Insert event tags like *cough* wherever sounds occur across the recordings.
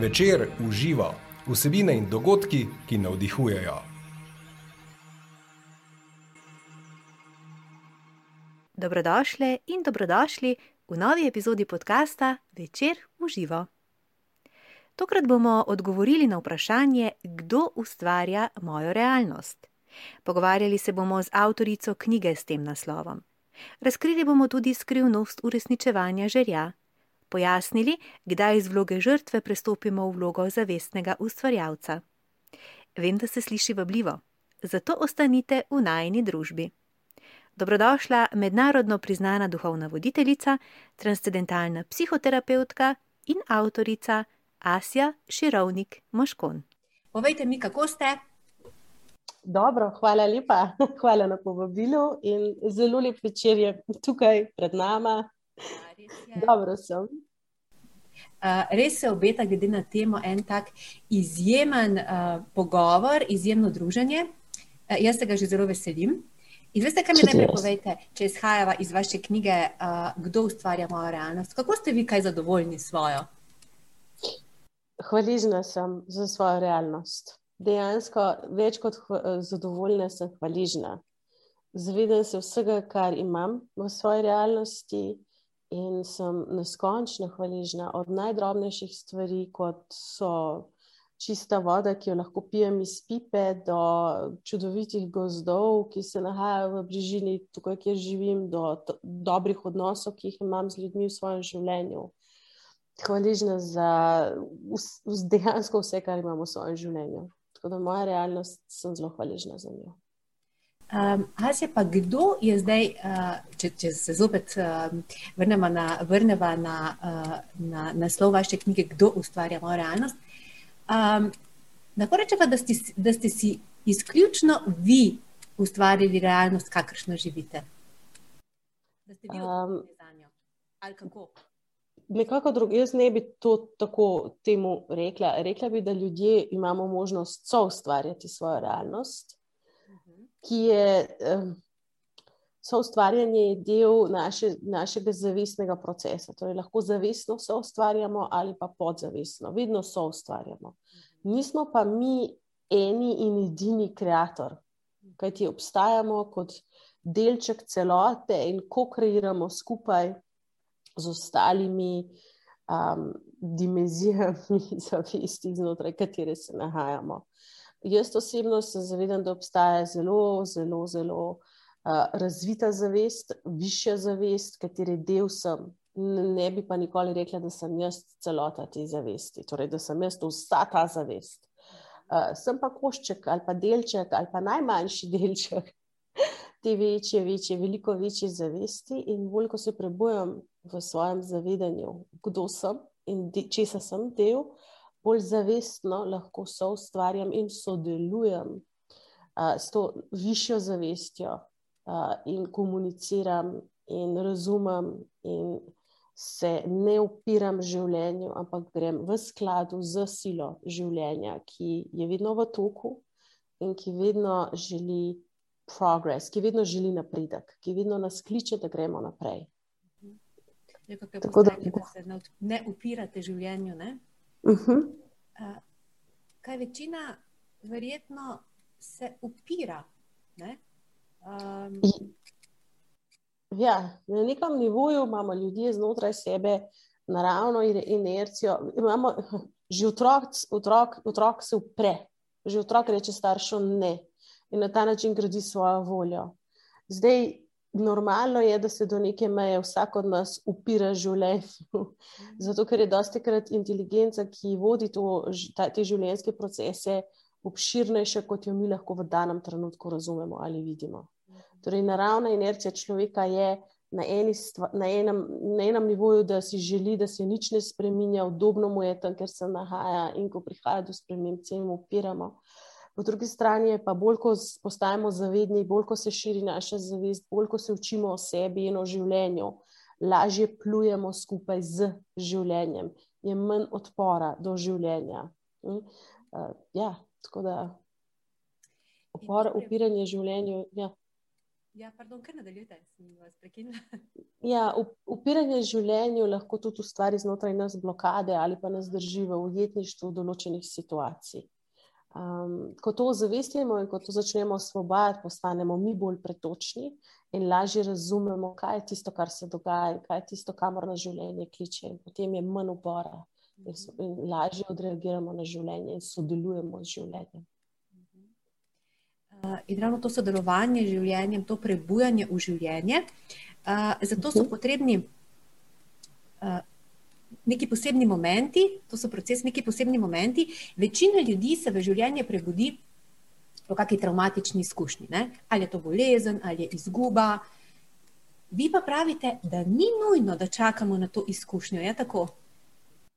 Večer uživa vsebine in dogodki, ki navdihujejo. Dobrodošli in dobrodošli v novi epizodi podcasta Večer uživa. Tokrat bomo odgovorili na vprašanje, kdo ustvarja mojo realnost. Pogovarjali se bomo z avtorico knjige s tem naslovom. Razkrili bomo tudi skrivnost uresničevanja želja, pojasnili, kdaj iz vloge žrtve prestopimo v vlogo zavestnega ustvarjalca. Vem, da se sliši vabljivo, zato ostanite v najni družbi. Dobrodošla mednarodno priznana duhovna voditeljica, transcendentalna psihoterapeutka in avtorica Asja Širovnik Moškon. Povejte mi, kako ste? Dobro, hvala lepa, *laughs* hvala na povabilu in zelo lep večer je tukaj pred nami. Dobro sem. Uh, res se obeta, glede na temo, en tak izjemen uh, pogovor, izjemno druženje. Uh, jaz se ga že zelo veselim. In veste, kaj mi najprej povete, če izhajava iz vaše knjige, uh, kdo ustvarja mojo realnost? Kako ste vi kaj zadovoljni s svojo? Hvaležna sem za svojo realnost. Dejansko, več kot zadovoljna sem hvaležna. Zavedam se vsega, kar imam v svoji realnosti, in sem neskončno hvaležna od najdrobnejših stvari, kot so čista voda, ki jo lahko pijem iz pipe, do čudovitih gozdov, ki se nahajajo v bližini tukaj, kjer živim, do dobrih odnosov, ki jih imam z ljudmi v svojem življenju. Hvaležna za dejansko vse, kar imamo v svojem življenju. Tako da moja realnost, sem zelo hvaležna za njo. Um, Asja, pa kdo je zdaj, uh, če, če se zopet uh, vrnemo na, vrneva na, uh, na naslov vaše knjige, kdo ustvarja mojo realnost? Um, lahko rečemo, da, da ste si izključno vi ustvarili realnost, kakršno živite. Da ste vi odgovorni um, za njo. Ali kako? Nekako drugače, jaz ne bi to tako temu rekla. Rekla bi, da ljudje imamo možnost so ustvarjati svojo realnost ki je so ustvarjanje del naše, našega zavestnega procesa. Torej, lahko zavestno so ustvarjamo ali pa podzavestno, vedno so ustvarjamo. Nismo pa mi eni in edini ustvarjalec, kajti obstajamo kot delček celote in ko kreiramo skupaj z ostalimi. Um, dimenzijami *laughs* zavesti, znotraj katere se nahajamo. Jaz osebno se zavedam, da obstaja zelo, zelo, zelo uh, razvita zavest, višja zavest, katere del sem. Ne bi pa nikoli rekla, da sem jaz celota te zavesti, torej da sem jaz vsa ta zavest. Uh, sem pa košček ali pa delček ali pa najmanjši *laughs* delček te večje, večje, veliko večje zavesti. In bolj, ko se prebujam v svojem zavedanju, kdo sem in česa sem del, uh, bolj zavestno lahko soustvarjam in sodelujem uh, s to višjo zavestjo uh, in komuniciram in razumem in se ne upiram življenju, ampak grem v skladu z silo življenja, ki je vedno v toku in ki vedno želi progres, ki vedno želi napredek, ki vedno nas kliče, da gremo naprej. Tako da, da se ne upirate življenju. Ne? Uh -huh. uh, kaj večina, verjetno, se upira. Um, ja, na nekem nivoju imamo ljudje znotraj sebe naravno inercijo. Imamo, že otrok, otrok, otrok se upre, že otrok reče staršem ne in na ta način gradi svojo voljo. Zdaj, normalno je, da se do neke meje vsak od nas upira življenju. *laughs* Zato, ker je dosti krat inteligenca, ki vodi to, ta, te življenjske procese, obširnejša, kot jo mi lahko v danem trenutku razumemo ali vidimo. Torej, naravna inercija človeka je na, stva, na, enem, na enem nivoju, da si želi, da se nič ne spremenja, udobno mu je tam, ker se nahaja in ko prihaja do sprememb, se jim upiramo. Po drugi strani je pa bolj, ko postajamo zavedni, bolj, ko se širi naša zavest, bolj, ko se učimo o sebi in o življenju, lažje plujemo skupaj z življenjem, je manj odpora do življenja. Uh, ja, tako da opor, upiranje življenju. Ja. Ja, pardon, kar nadaljujte, sem vas prekinila. *laughs* Ja, upiranje življenju lahko tudi ustvari znotraj nas blokade ali pa nas drži v ujetništvu določenih situacij. Um, ko to ozavestimo in ko to začnemo osvobajati, postanemo mi bolj pretočni in lažje razumemo, kaj je tisto, kar se dogaja in kaj je tisto, kamor na življenje kliče. In potem je manj upora in, in lažje odreagiramo na življenje in sodelujemo z življenjem. Uh, in ravno to sodelovanje z življenjem, to prebujanje v življenje, uh, zato so mhm. potrebni. Uh, neki posebni momenti, to so proces, neki posebni momenti. Večina ljudi se v življenje prebudi po kakšni traumatični izkušnji, ne? ali je to bolezen, ali je izguba. Vi pa pravite, da ni nujno, da čakamo na to izkušnjo. Je tako?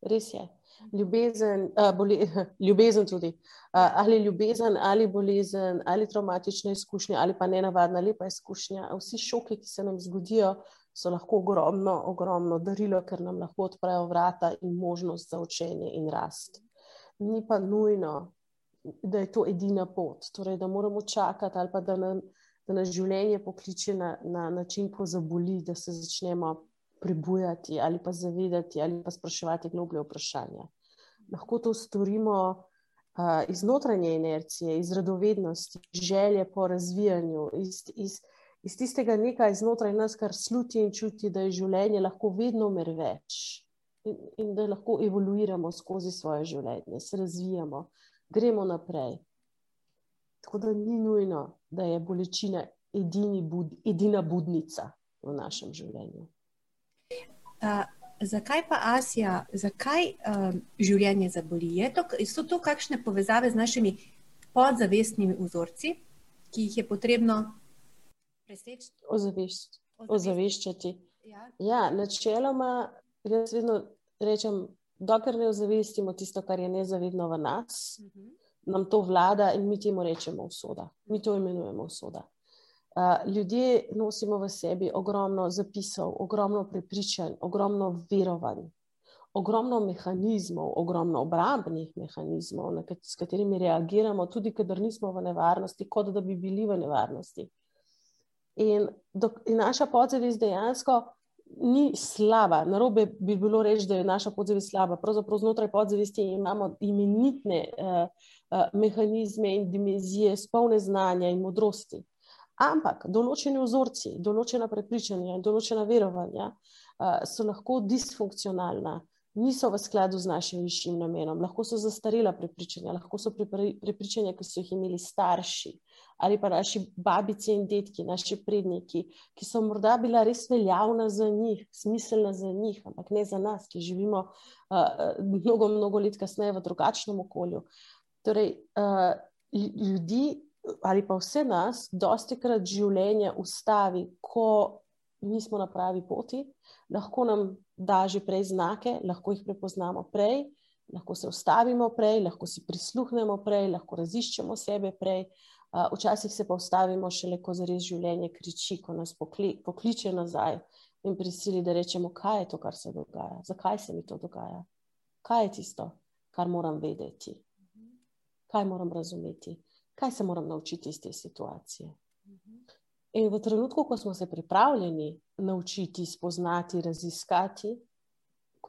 Res je. Ljubezen, uh, bole, *laughs* ljubezen tudi. Uh, ali ljubezen, ali bolezen, ali traumatična izkušnja, ali pa nenavadna lepa izkušnja. Vsi šoki, ki se nam zgodijo, so lahko ogromno, ogromno darilo, ker nam lahko odprejo vrata in možnost za učenje in rast. Ni pa nujno, da je to edina pot, torej, da moramo čakati ali pa da, nam, da nas življenje pokliče na, na način, ko zaboli, da se začnemo prebujati ali pa zavedati ali pa spraševati globlje vprašanja. Lahko to storimo uh, iz notranje inercije, iz radovednosti, želje po razvijanju, iz. iz iz tistega nekaj znotraj nas, kar sluti in čuti, da je življenje lahko vedno mer več in, in da lahko evoluiramo skozi svoje življenje, se razvijamo, gremo naprej. Tako da ni nujno, da je bolečina bud, edina budnica v našem življenju. Uh, zakaj pa Asija, zakaj um, življenje zaboli? To, so to kakšne povezave z našimi podzavestnimi vzorci, ki jih je potrebno preseči. Ozaveščati. Ja. ja, načeloma, jaz vedno rečem, dokler ne ozavestimo tisto, kar je nezavedno v nas, uh mhm. -huh. nam to vlada in mi temu rečemo usoda. Mi to imenujemo usoda. Uh, ljudje nosimo v sebi ogromno zapisov, ogromno prepričanj, ogromno verovanj, ogromno mehanizmov, ogromno obrambnih mehanizmov, s katerimi reagiramo, tudi kadar nismo v nevarnosti, kot da bi bili v nevarnosti. In, do, in naša podzavest dejansko ni slaba. Narobe bi bilo reči, da je naša podzavest slaba. Pravzaprav znotraj podzavesti imamo imenitne uh, uh, mehanizme in dimenzije, spolne znanja in modrosti. Ampak določeni vzorci, določena prepričanja in določena verovanja uh, so lahko disfunkcionalna, niso v skladu z našim višjim namenom, lahko so zastarela prepričanja, lahko so prepričanja, ki so jih imeli starši, ali pa naši babice in detki, naši predniki, ki so morda bila res veljavna za njih, smiselna za njih, ampak ne za nas, ki živimo uh, mnogo, mnogo let kasneje v drugačnem okolju. Torej, uh, ljudi ali pa vse nas, dosti krat življenje ustavi, ko nismo na pravi poti, lahko nam da že prej znake, lahko jih prepoznamo prej. Lahko se ustavimo prej, lahko si prisluhnemo prej, lahko raziščemo sebe prej, uh, včasih se pa ustavimo šele, ko zares življenje kriči, ko nas pokli, pokliče nazaj in prisili, da rečemo, kaj je to, kar se dogaja, zakaj se mi to dogaja, kaj je tisto, kar moram vedeti, kaj moram razumeti, kaj se moram naučiti iz te situacije. In v trenutku, ko smo se pripravljeni naučiti, spoznati, raziskati,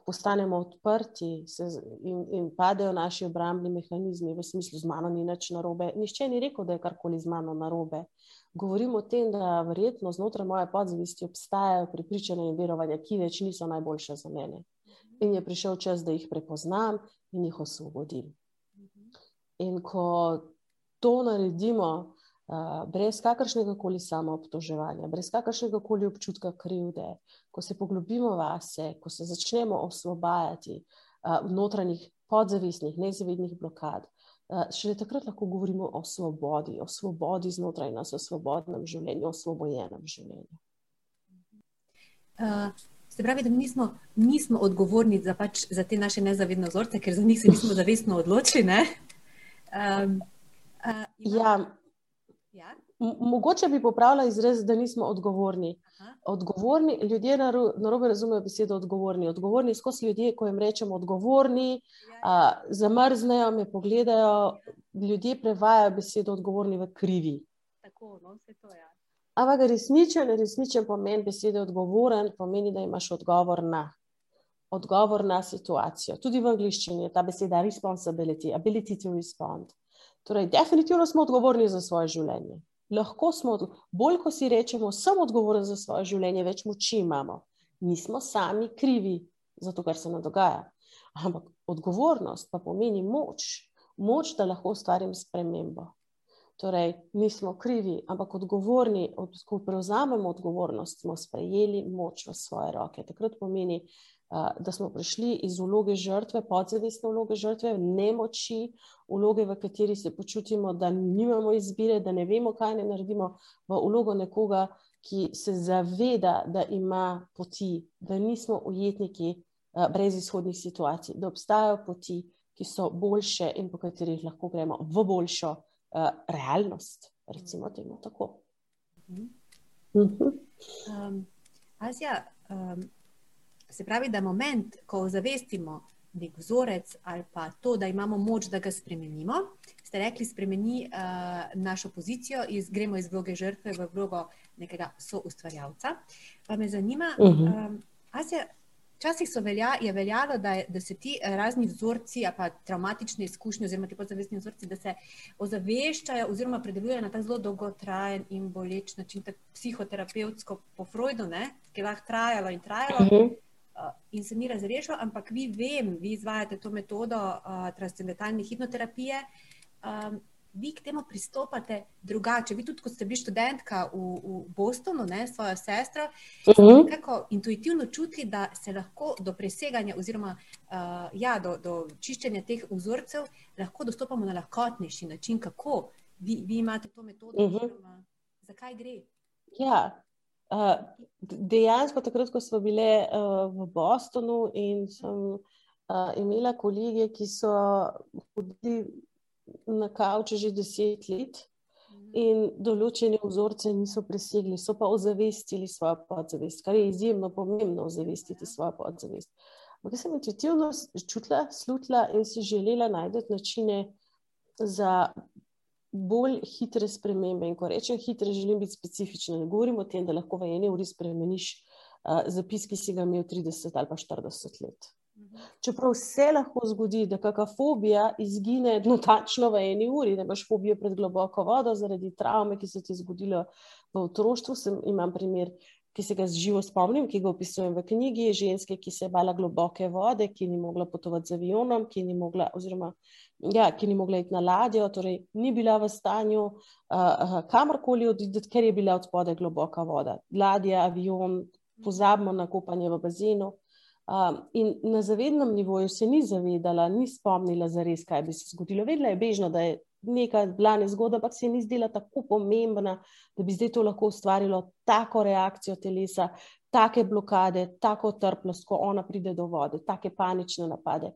ko postanemo odprti se, in, in padejo naši obrambni mehanizmi, v smislu, z mano ni nič narobe. Nihče ni rekel, da je karkoli z mano narobe. Govorimo o tem, da verjetno znotraj moje podzavesti obstajajo pripričanja in verovanja, ki več niso najboljše za mene. In je prišel čas, da jih prepoznam in jih osvobodim. In ko to naredimo, brez kakršnega koli samoobtoževanja, brez kakršnega koli občutka krivde, ko se poglobimo vase, ko se začnemo osvobajati notranjih podzavestnih, nezavednih blokad, šele takrat lahko govorimo o svobodi, o svobodi znotraj nas, o svobodnem življenju, o osvobojenem življenju. Uh. Se pravi, da mi nismo, nismo odgovorni za, pač, za te naše nezavedne vzorce, ker za njih se nismo zavestno odločili. Um, uh, ja, Ja? Mogoče bi popravila izraz, da nismo odgovorni. odgovorni ljudje na robe razumejo besedo odgovorni. Odgovorni skozi ljudje, ko jim rečemo odgovorni, ja. a, zamrznejo, me pogledajo. Ljudje prevajajo besedo odgovorni v krivi. Tako, no, vse to je. Ja. Ampak resničen, resničen pomen besede odgovoren pomeni, da imaš odgovor na. Odgovor na situacijo. Tudi v angliščini je ta beseda responsibility, ability to respond. Torej, definitivno smo odgovorni za svoje življenje. Lahko smo, bolj ko si rečemo, sem odgovoren za svoje življenje, več moči imamo. Nismo sami krivi za to, kar se nam dogaja. Ampak odgovornost pa pomeni moč, moč, da lahko ustvarim spremembo. Torej, nismo krivi, ampak odgovorni, od, ko prevzamemo odgovornost, smo sprejeli moč v svoje roke. Takrat pomeni, da smo prišli iz vloge žrtve, podzavestne vloge žrtve, nemoči, vloge, v kateri se počutimo, da nimamo izbire, da ne vemo, kaj ne naredimo, v vlogo nekoga, ki se zaveda, da ima poti, da nismo ujetniki brez izhodnih situacij, da obstajajo poti, ki so boljše in po katerih lahko gremo v boljšo uh, realnost. Recimo temu tako. Mhm. Mhm. Um, Azija, um, Se pravi, da moment, ko zavestimo nek vzorec ali pa to, da imamo moč, da ga spremenimo, ste rekli, spremeni uh, našo pozicijo, iz, gremo iz vloge žrtve v vlogo nekega soustvarjalca. Pa me zanima, uh -huh. um, Asja, včasih velja, je veljalo, da, da se ti razni vzorci, pa traumatične izkušnje, oziroma ti podzavestni vzorci, da se ozaveščajo oziroma predelujejo na ta zelo dolgotrajen in boleč način, tako psihoterapevtsko po Freudu, ne, ki je lahko trajalo in trajalo. Uh -huh. Uh, in se ni razrešil, ampak vi vem, vi izvajate to metodo uh, transcendentalne hipnoterapije. Um, vi k temu pristopate drugače. Vi tudi, ko ste bili študentka v, v Bostonu, ne, svojo sestro, uh -huh. ste nekako intuitivno čutili, da se lahko do preseganja oziroma uh, ja, do, do čiščenja teh vzorcev lahko dostopamo na lahkotnejši način. Kako vi, vi imate to metodo, uh -huh. oziroma zakaj gre? Ja, Uh, dejansko, takrat, ko smo bile uh, v Bostonu in sem uh, imela kolege, ki so hodili na kavče že deset let in določene vzorce niso presegli, so pa ozavestili svojo podzavest, kar je izjemno pomembno, ozavestiti svojo podzavest. Ampak sem intuitivno čutila, slutila in si želela najti načine za bolj hitre spremembe. In ko rečem hitre, želim biti specifična. Ne govorim o tem, da lahko v eni uri spremeniš uh, zapis, ki si ga imel 30 ali pa 40 let. Čeprav se lahko zgodi, da kakšna fobija izgine notačno v eni uri, da imaš fobijo pred globoko vodo zaradi travme, ki se ti je zgodilo v otroštvu. Sem, imam primer, ki se ga živo spomnim, ki ga opisujem v knjigi, ženske, ki se je bala globoke vode, ki ni mogla potovati z avionom, ki ni mogla, oziroma ja, ki ni mogla iti na ladjo, torej ni bila v stanju uh, kamorkoli odideti, ker je bila od spode globoka voda. Ladja, avion, pozabimo na kopanje v bazenu. Um, in na zavednem nivoju se ni zavedala, ni spomnila za res, kaj bi se zgodilo. Vedela je bežno, da je neka bila nezgoda, ampak se ni zdela tako pomembna, da bi zdaj to lahko ustvarilo tako reakcijo telesa, take blokade, tako trplost, ko ona pride do vode, take panične napade.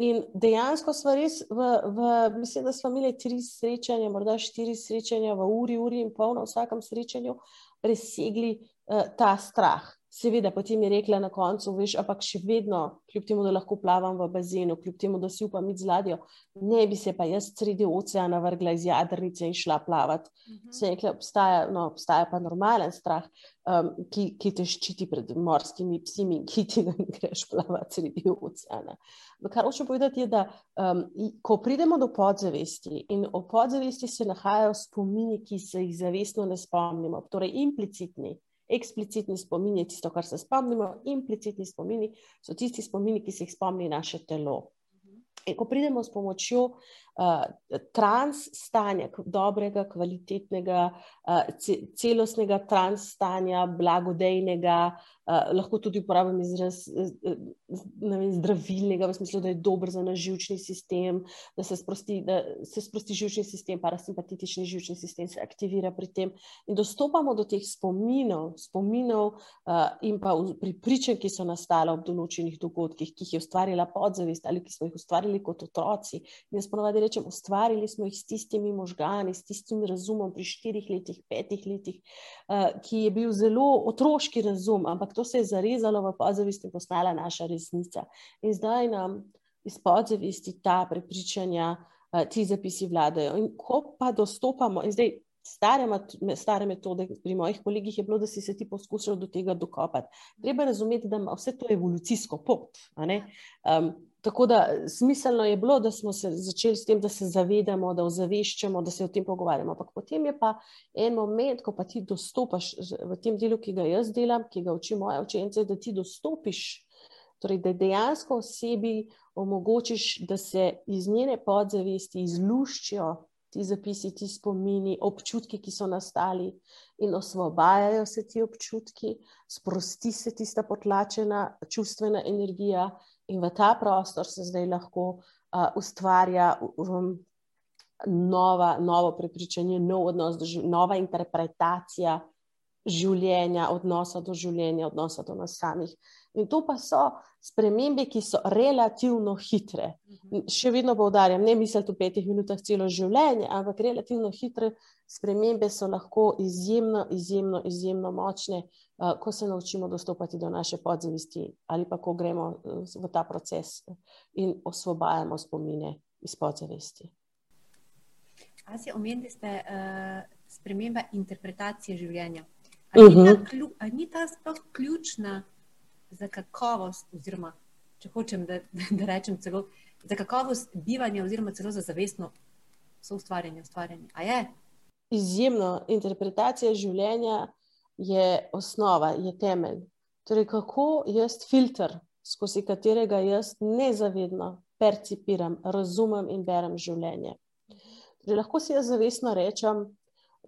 In dejansko smo res, v, v, mislim, da smo imeli tri srečanja, morda štiri srečanja v uri, uri in pol na vsakem srečanju, presegli uh, ta strah. Seveda, potem je rekla na koncu, veš, ampak še vedno, kljub temu, da lahko plavam v bazenu, kljub temu, da si upam iti z ladjo, ne bi se pa jaz sredi oceana vrgla iz jadrnice in šla plavati. Uh mhm. -huh. Se je rekla, obstaja, no, obstaja pa normalen strah, um, ki, ki te ščiti pred morskimi psi in ki ti ne greš plavati sredi oceana. Kar hočem povedati, je, da um, ko pridemo do podzavesti in o podzavesti se nahajajo spomini, ki se jih zavestno ne spomnimo, torej implicitni eksplicitni spomin je tisto, kar se spomnimo, implicitni spomini so tisti spomini, ki se jih spomni naše telo. In ko pridemo s pomočjo trans stanja, dobrega, kvalitetnega, uh, celostnega trans stanja, blagodejnega, uh, lahko tudi uporabim izraz vem, zdravilnega, v smislu, da je dober za naš žilčni sistem, da se sprosti, da se sprosti žilčni sistem, parasimpatični žilčni sistem se aktivira pri tem. In dostopamo do teh spominov, spominov in pa pripričanj, ki so nastale ob določenih dogodkih, ki jih je ustvarila podzavest ali ki smo jih ustvarili kot otroci. In jaz ponovadi rečem, ustvarili smo jih s tistimi možgani, s tistim razumom pri štirih letih, petih letih, uh, ki je bil zelo otroški razum, ampak to se je zarezalo v podzavest in postala naša resnica. In zdaj nam iz podzavesti ta prepričanja, uh, ti zapisi vladajo. In ko pa dostopamo, in zdaj Stare, stare metode pri mojih kolegih je bilo, da si se ti poskušal do tega dokopati. Treba razumeti, da ima vse to evolucijsko pot. Um, tako da smiselno je bilo, da smo se začeli s tem, da se zavedamo, da ozaveščamo, da se o tem pogovarjamo. Ampak potem je pa en moment, ko pa ti dostopaš v tem delu, ki ga jaz delam, ki ga učim moje učence, da ti dostopiš. Torej, da dejansko osebi omogočiš, da se iz njene podzavesti izluščijo ti zapisi, ti spomini, občutki, ki so nastali, in osvobajajo se ti občutki, sprosti se tista potlačena čustvena energija, in v ta prostor se zdaj lahko uh, ustvarja um, nova, novo prepričanje, nov odnos, nova interpretacija življenja, odnosa do življenja, odnosa do nas samih. In to pa so spremembe, ki so relativno hitre. Mhm. Še vedno povdarjam, ne misliti v petih minutah celo življenje, ampak relativno hitre spremembe so lahko izjemno, izjemno, izjemno močne, uh, ko se naučimo dostopati do naše podzavesti ali pa ko gremo uh, v ta proces in osvobajamo spomine iz podzavesti. A si omenili ste uh, spremembe interpretacije življenja? Ali uh -huh. ni ta sploh ključna za kakovost, oziroma če hočem, da, *laughs* da rečem celo za kakovost bivanja, oziroma celo za zavestno soustvarjanje, ustvarjanje? A je? Izjemno interpretacija življenja je osnova, je temelj. Torej, kako jaz filter, skozi katerega jaz nezavedno percipiram, razumem in berem življenje. Torej, lahko si jaz zavestno rečem,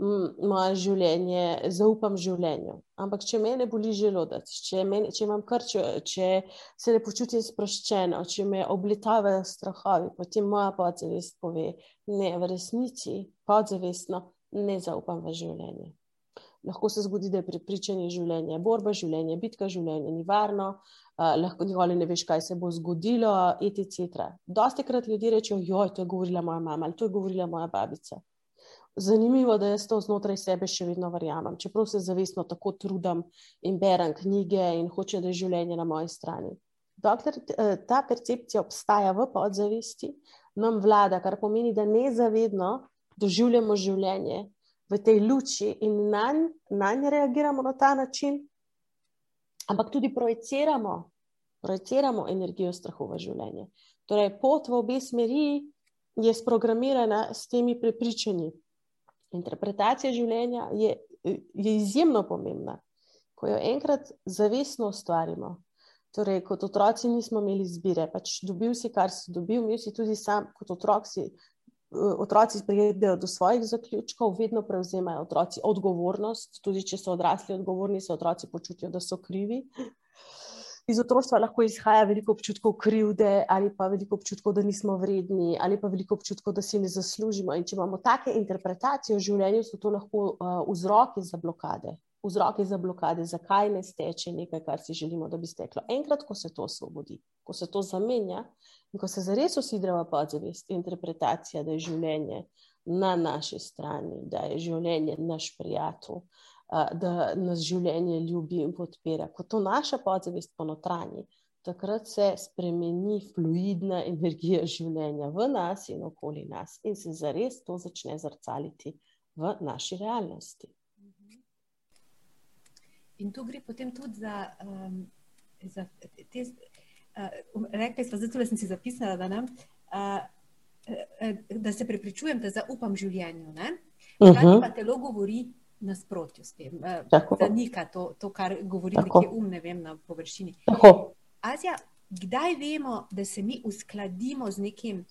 moje življenje, zaupam življenju. Ampak, če me ne boli želodec, če, meni, če imam krčo, če se ne počutim sproščeno, če me oblitavajo strahovi, potem moja podzavest pove: Ne, v resnici podzavestno ne zaupam v življenje. Lahko se zgodi, da je prepričanje življenja, borba življenja, bitka življenja, ni varno, uh, lahko nikoli ne veš, kaj se bo zgodilo, etc. Dosti krat ljudje rečejo: Joj, to je govorila moja mama ali to je govorila moja babica zanimivo, da jaz to znotraj sebe še vedno verjamem, čeprav se zavestno tako trudim in berem knjige in hočem, da je življenje na moji strani. Dokler eh, ta percepcija obstaja v podzavesti, nam vlada, kar pomeni, da nezavedno doživljamo življenje v tej luči in na nj reagiramo na ta način, ampak tudi projiciramo, projiciramo energijo strahu v življenje. Torej, pot v obe smeri je sprogramirana s temi prepričanji. Interpretacija življenja je, je izjemno pomembna. Ko jo enkrat zavestno ustvarimo, torej kot otroci nismo imeli izbire, pač dobil si, kar si dobil, imel si tudi sam, kot otrok si. Otroci pridejo do svojih zaključkov, vedno prevzemajo otroci odgovornost, tudi če so odrasli odgovorni, se otroci počutijo, da so krivi iz otroštva lahko izhaja veliko občutkov krivde, ali pa veliko občutkov, da nismo vredni, ali pa veliko občutkov, da si ne zaslužimo. In če imamo take interpretacije v življenju, so to lahko uh, vzroki za blokade. Vzroki za blokade, zakaj ne steče nekaj, kar si želimo, da bi steklo. Enkrat, ko se to osvobodi, ko se to zamenja in ko se zares usidreva podzavest, interpretacija, da je življenje na naši strani, da je življenje naš prijatelj, da nas življenje ljubi in podpira. Ko to naša podzavest ponotranji, takrat se spremeni fluidna energija življenja v nas in okoli nas in se zares to začne zrcaliti v naši realnosti. In tu gre potem tudi za, um, za te, uh, rekli smo, zato sem si zapisala, da, ne, uh, da se prepričujem, da zaupam življenju. Uh -huh. Pa telo govori, nasprotju s tem, eh, zanika to, to, kar govori neki um, ne vem, na površini. Azija, kdaj vemo, da se mi uskladimo z nekim?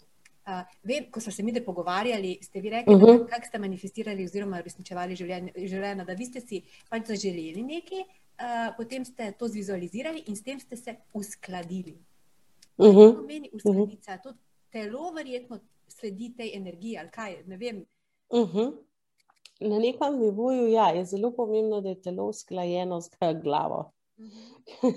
Uh, vem, ko smo se mi pogovarjali, ste vi rekli, uh mhm. -huh. kako ste manifestirali oziroma uresničevali življenje, da vi ste si pač zaželeli nekaj, uh, potem ste to zvizualizirali in s tem ste se uskladili. Uh -huh. To pomeni mhm. uskladiti, uh -huh. to telo verjetno sledi tej energiji ali kaj, ne vem. Uh mhm. -huh na nekem nivoju ja, je zelo pomembno, da je telo usklajeno z glavo. Mhm.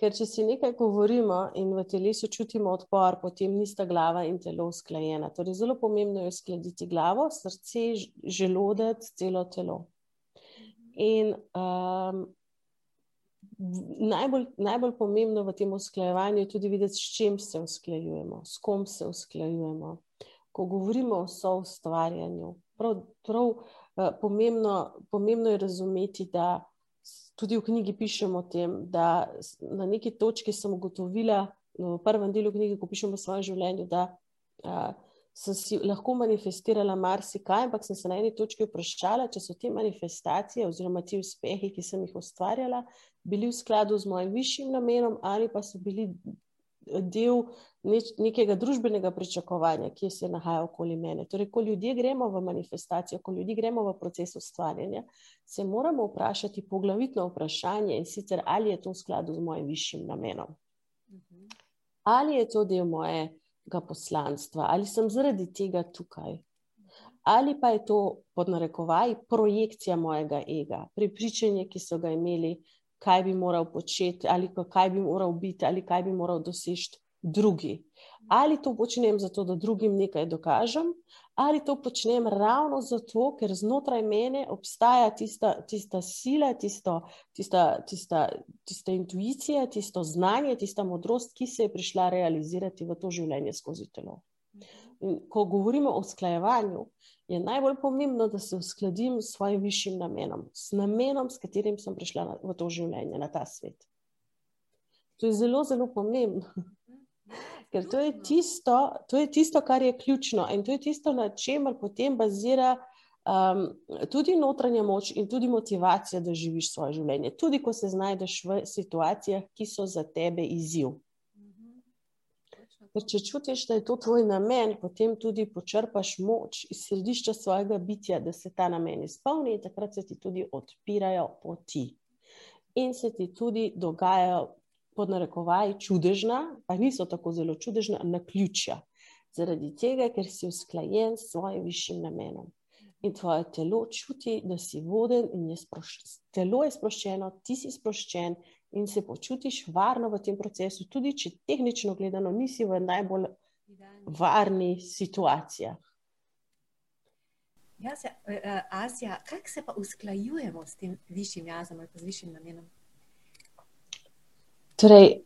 Ker če si nekaj govorimo in v telesu čutimo odpor, potem nista glava in telo usklajena. Torej, zelo pomembno je uskladiti glavo, srce, želodec, celo telo. In um, najbolj, najbolj pomembno v tem usklajevanju je tudi videti, s čim se usklajujemo, s kom se usklajujemo. Ko govorimo o soustvarjanju, prav, prav uh, pomembno, pomembno je razumeti, da tudi v knjigi pišemo o tem, da na neki točki sem ugotovila, v prvem delu knjige, ko pišem o svojem življenju, da uh, sem si lahko manifestirala marsikaj, ampak sem se na eni točki vprašala, če so te manifestacije oziroma ti uspehi, ki sem jih ustvarjala, bili v skladu z mojim višjim namenom ali pa so bili del neč, nekega družbenega pričakovanja, ki se nahaja okoli mene. Torej, ko ljudje gremo v manifestacijo, ko ljudje gremo v proces ustvarjanja, se moramo vprašati poglavitno vprašanje in sicer, ali je to v skladu z mojim višjim namenom. Ali je to del mojega poslanstva, ali sem zaradi tega tukaj. Ali pa je to pod narekovaj projekcija mojega ega, pripričanje, ki so ga imeli kaj bi moral početi, ali kaj bi moral biti, ali kaj bi moral doseči drugi. Ali to počnem zato, da drugim nekaj dokažem, ali to počnem ravno zato, ker znotraj mene obstaja tista, tista sila, tisto, tista, tista, tista intuicija, tisto znanje, tista modrost, ki se je prišla realizirati v to življenje skozi telo. In ko govorimo o usklajevanju, je najbolj pomembno, da se uskladim s svojim višjim namenom, s namenom, s katerim sem prišla na, v to življenje, na ta svet. To je zelo, zelo pomembno. *laughs* Ker to je, tisto, to je tisto, kar je ključno in to je tisto, na čemer potem bazira um, tudi notranja moč in tudi motivacija, da živiš svoje življenje. Tudi ko se znajdeš v situacijah, ki so za tebe izziv. Ker če čutiš, da je to tvoj namen, potem tudi počrpaš moč iz središča svojega bitja, da se ta namen izpolni, in takrat se ti tudi odpirajo poti. In se ti tudi dogajajo, pod narekovaj, čudežna, pa niso tako zelo čudežna, na ključja. Zaradi tega, ker si usklajen s svojim višjim namenom. In tvoje telo čuti, da si voden, in je telo je sproščeno, ti si sproščen, in se počutiš varno v tem procesu, tudi če tehnično gledano nisi v najbolj varni situacijah. Ja, se, uh, Asja, kako se pa usklajujemo s tem višjim jazom ali pa z višjim namenom? Torej,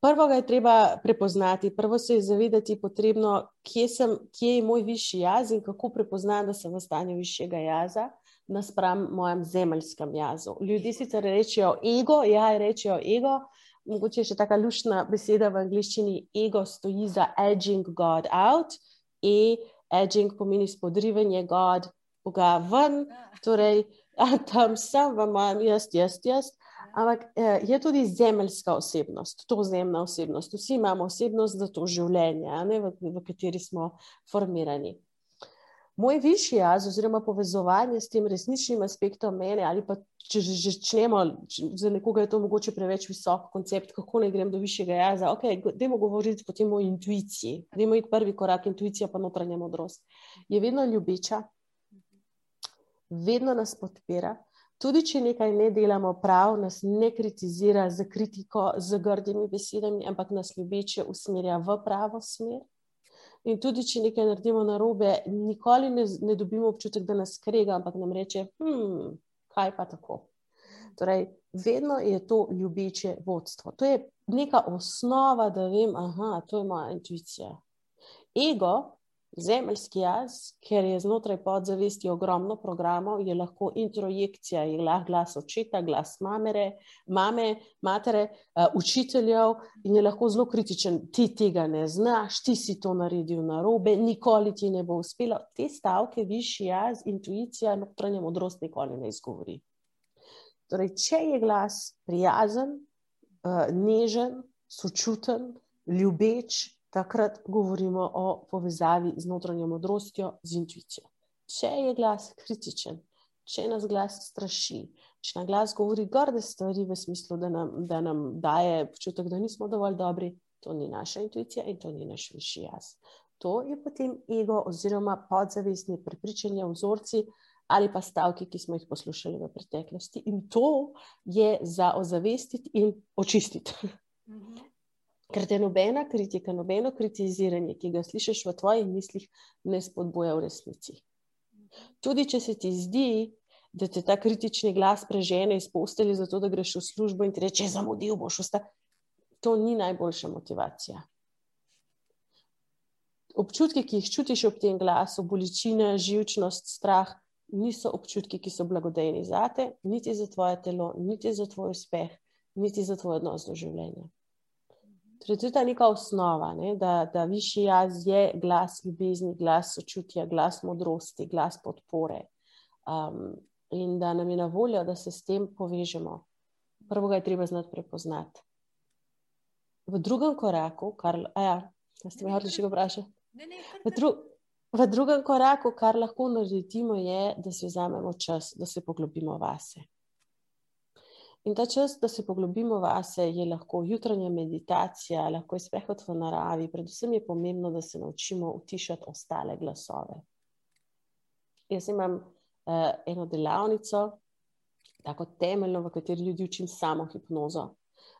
prvo ga je treba prepoznati, prvo se je zavedati, potrebno, kje, sem, kje je moj višji jaz in kako prepoznati, da sem v stanju višjega jaza naspram mojem zemeljskem jazu. Ljudje sicer rečejo ego, ja, rečejo ego. Mogoče je še taka lušna beseda v angliščini: ego stoji za edging God out, e edging pomeni spodrivanje God, Boga ven, torej tam sem v mojem jaz, jaz, jaz. Ampak eh, je tudi zemeljska osebnost, to zemna osebnost. Vsi imamo osebnost za to življenje, ne, v, v kateri smo formirani moj višji jaz, oziroma povezovanje s tem resničnim aspektom mene, ali pa če že začnemo, za nekoga je to mogoče preveč visok koncept, kako naj grem do višjega jaza. Ok, dajmo govoriti potem o intuiciji. Dajmo iti prvi korak, intuicija pa notranja modrost. Je vedno ljubeča, vedno nas podpira. Tudi, če nekaj ne delamo prav, nas ne kritizira za kritiko, z grdimi besedami, ampak nas ljubeče usmerja v pravo smer. In tudi, če nekaj naredimo na robe, nikoli ne, ne dobimo občutek, da nas skrega, ampak nam reče, hm, kaj pa tako. Torej, vedno je to ljubeče vodstvo. To je neka osnova, da vem, da je moja intuicija. Ego Zemeljski jaz, ker je znotraj podzavesti ogromno programov, je lahko introjekcija, je lahko glas očeta, glas mamere, mame, matere, uh, učiteljev in je lahko zelo kritičen. Ti tega ne znaš, ti si to naredil na robe, nikoli ti ne bo uspelo. Te stavke, višji jaz, intuicija, notranja modrost nikoli ne izgovori. Torej, če je glas prijazen, uh, nežen, sočuten, ljubeč, takrat govorimo o povezavi z notranjo modrostjo, z intuicijo. Če je glas kritičen, če nas glas straši, če nam glas govori grde stvari v smislu, da nam, da nam daje občutek, da nismo dovolj dobri, to ni naša intuicija in to ni naš višji jaz. To je potem ego oziroma podzavestni prepričanja, vzorci ali pa stavki, ki smo jih poslušali v preteklosti. In to je za ozavestiti in očistiti. Ker te nobena kritika, nobeno kritiziranje, ki ga slišiš v tvojih mislih, ne spodbuja v resnici. Tudi če se ti zdi, da te ta kritični glas prežene iz postelje, zato da greš v službo in ti reče: Zamudil boš, usta. to ni najboljša motivacija. Občutki, ki jih čutiš ob tem glasu, bolečina, živčnost, strah, niso občutki, ki so blagodejni za te, niti za tvoje telo, niti za tvoj uspeh, niti za tvoj odnos do življenja. Torej, to je ta neka osnova, ne? da, da višji jaz je glas ljubezni, glas sočutja, glas modrosti, glas podpore. Um, in da nam je na voljo, da se s tem povežemo. Prvo ga je treba znati prepoznati. V drugem koraku, kar ja, ste me hočeli še vprašati. V, dru, v drugem koraku, kar lahko naredimo, je, da si vzamemo čas, da se poglobimo vase. In ta čas, da se poglobimo vase, je lahko jutranja meditacija, lahko je sprehod v naravi. Predvsem je pomembno, da se naučimo utišati ostale glasove. Jaz imam uh, eno delavnico, tako temeljno, v kateri ljudi učim samo hipnozo.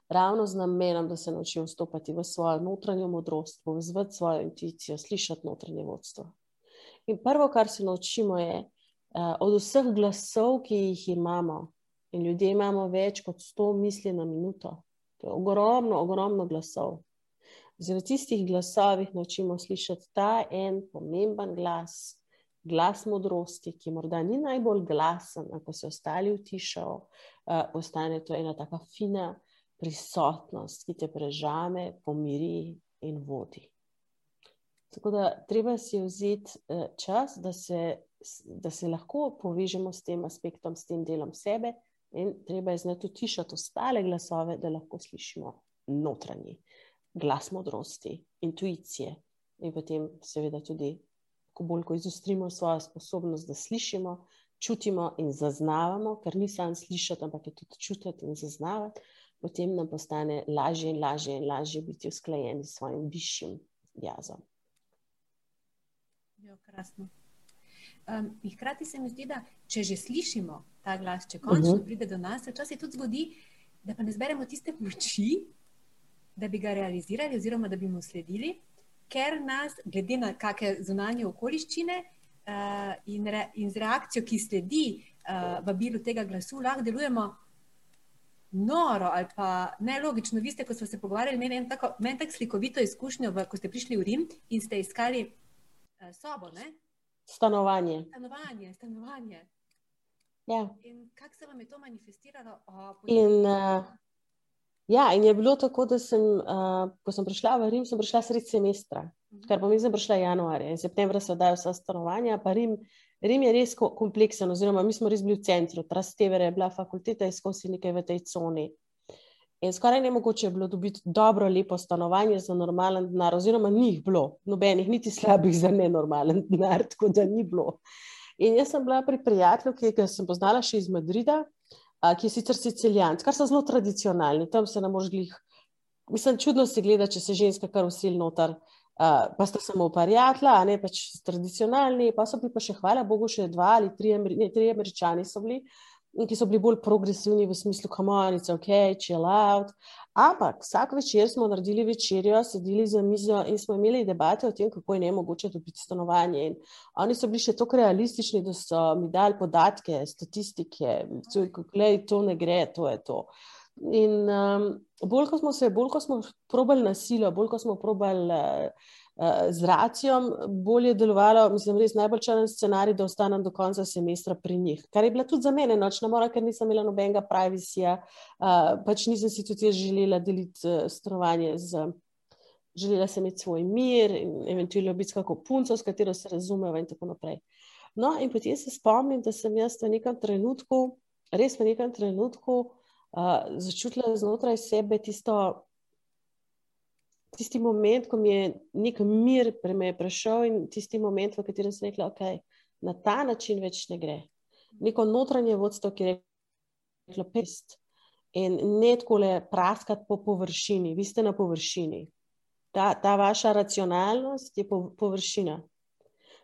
Ravno z namenom, da se naučijo vstopati v svojo notranjo modrost, povezati svojo intuicijo, slišati notranje vodstvo. In prvo, kar se naučimo, je uh, od vseh glasov, ki jih imamo, in ljudje imamo več kot 100 misli na minuto, to je ogromno, ogromno glasov. V tistih glasovih naučimo slišati ta en pomemben glas, glas modrosti, ki morda ni najbolj glasen, ko se ostali utišajo, uh, postane to ena tako fina prisotnost, ki te prežame, pomiri in vodi. Tako da treba si vzeti uh, čas, da se, da se lahko povežemo s tem aspektom, s tem delom sebe, in treba je znati utišati ostale glasove, da lahko slišimo notranji glas modrosti, intuicije in potem, seveda, tudi ko bolj ko izostrimo svojo sposobnost, da slišimo, čutimo in zaznavamo, ker ni samo slišati, ampak je tudi čutiti in zaznavati, potem nam postane lažje in lažje in lažje biti usklajeni s svojim višjim jazom. Jo, krasno. Um, hkrati se mi zdi, da če že slišimo ta glas, če končno uh mhm. -huh. pride do nas, se včasih tudi zgodi, da pa ne zberemo tiste moči, da bi ga realizirali, oziroma da bi mu sledili ker nas, glede na kakšne zunanje okoliščine uh, in, re, in z reakcijo, ki sledi uh, vabilu tega glasu, lahko delujemo noro ali pa nelogično. Vi ste, ko smo se pogovarjali, imeli en tako, men tako slikovito izkušnjo, v, ko ste prišli v Rim in ste iskali uh, sobo. Ne? Stanovanje. Stanovanje, stanovanje. Ja. In kako se vam je to manifestiralo? O, in, uh, Ja, in je bilo tako, da sem, uh, ko sem prišla v Rim, sem prišla sredi semestra, mhm. kar pomeni, da sem prišla januarja in septembra se oddajo vsa stanovanja. Rim, Rim je res kompleksen, oziroma mi smo res bili v centru, Trastevere je bila fakulteta, izkosi nekaj v tej coni. In skoraj ne mogoče je bilo dobiti dobro, lepo stanovanje za normalen denar, oziroma ni jih bilo, nobenih, niti slabih za nenormalen *laughs* denar, tako da ni bilo. In jaz sem bila pri prijatelju, ki ga sem poznala še iz Madrida, ki je sicer sicilijanc, kar so zelo tradicionalni. Tam se ne moreš glih. Mislim, čudno se gleda, če se ženska kar usil noter, uh, pa sta samo pariatla, a ne pač tradicionalni, pa so bili pa še, hvala Bogu, še dva ali tri, ne, tri američani so bili, ki so bili bolj progresivni v smislu, it's ok, chill out. Ampak vsak večer smo naredili večerjo, sedeli za mizo in smo imeli debate o tem, kako je ne mogoče dobiti stanovanje. In oni so bili še tako realistični, da so mi dali podatke, statistike, da to ne gre, to je to. In um, bolj ko smo se, bolj ko smo probali nasilje, bolj ko smo probali. Uh, z racijom bolje delovalo, mislim, res najbolj črn scenarij, da ostanem do konca semestra pri njih. Kar je bila tudi za mene nočna mora, ker nisem imela nobenega privacyja, uh, pač nisem si tudi jaz želela deliti uh, stanovanje z. Želela sem imeti svoj mir in eventualno biti kako punco, s katero se razumeva in tako naprej. No, in potem se spomnim, da sem jaz v nekem trenutku, res v nekem trenutku, uh, začutila znotraj sebe tisto tisti moment, ko mi je nek mir me prešel in tisti moment, v katerem sem rekla, okay, na ta način več ne gre. Neko notranje vodstvo, ki je reklo: pest. In ne tako le praskati po površini, vi ste na površini. Ta, ta vaša racionalnost je po, površina.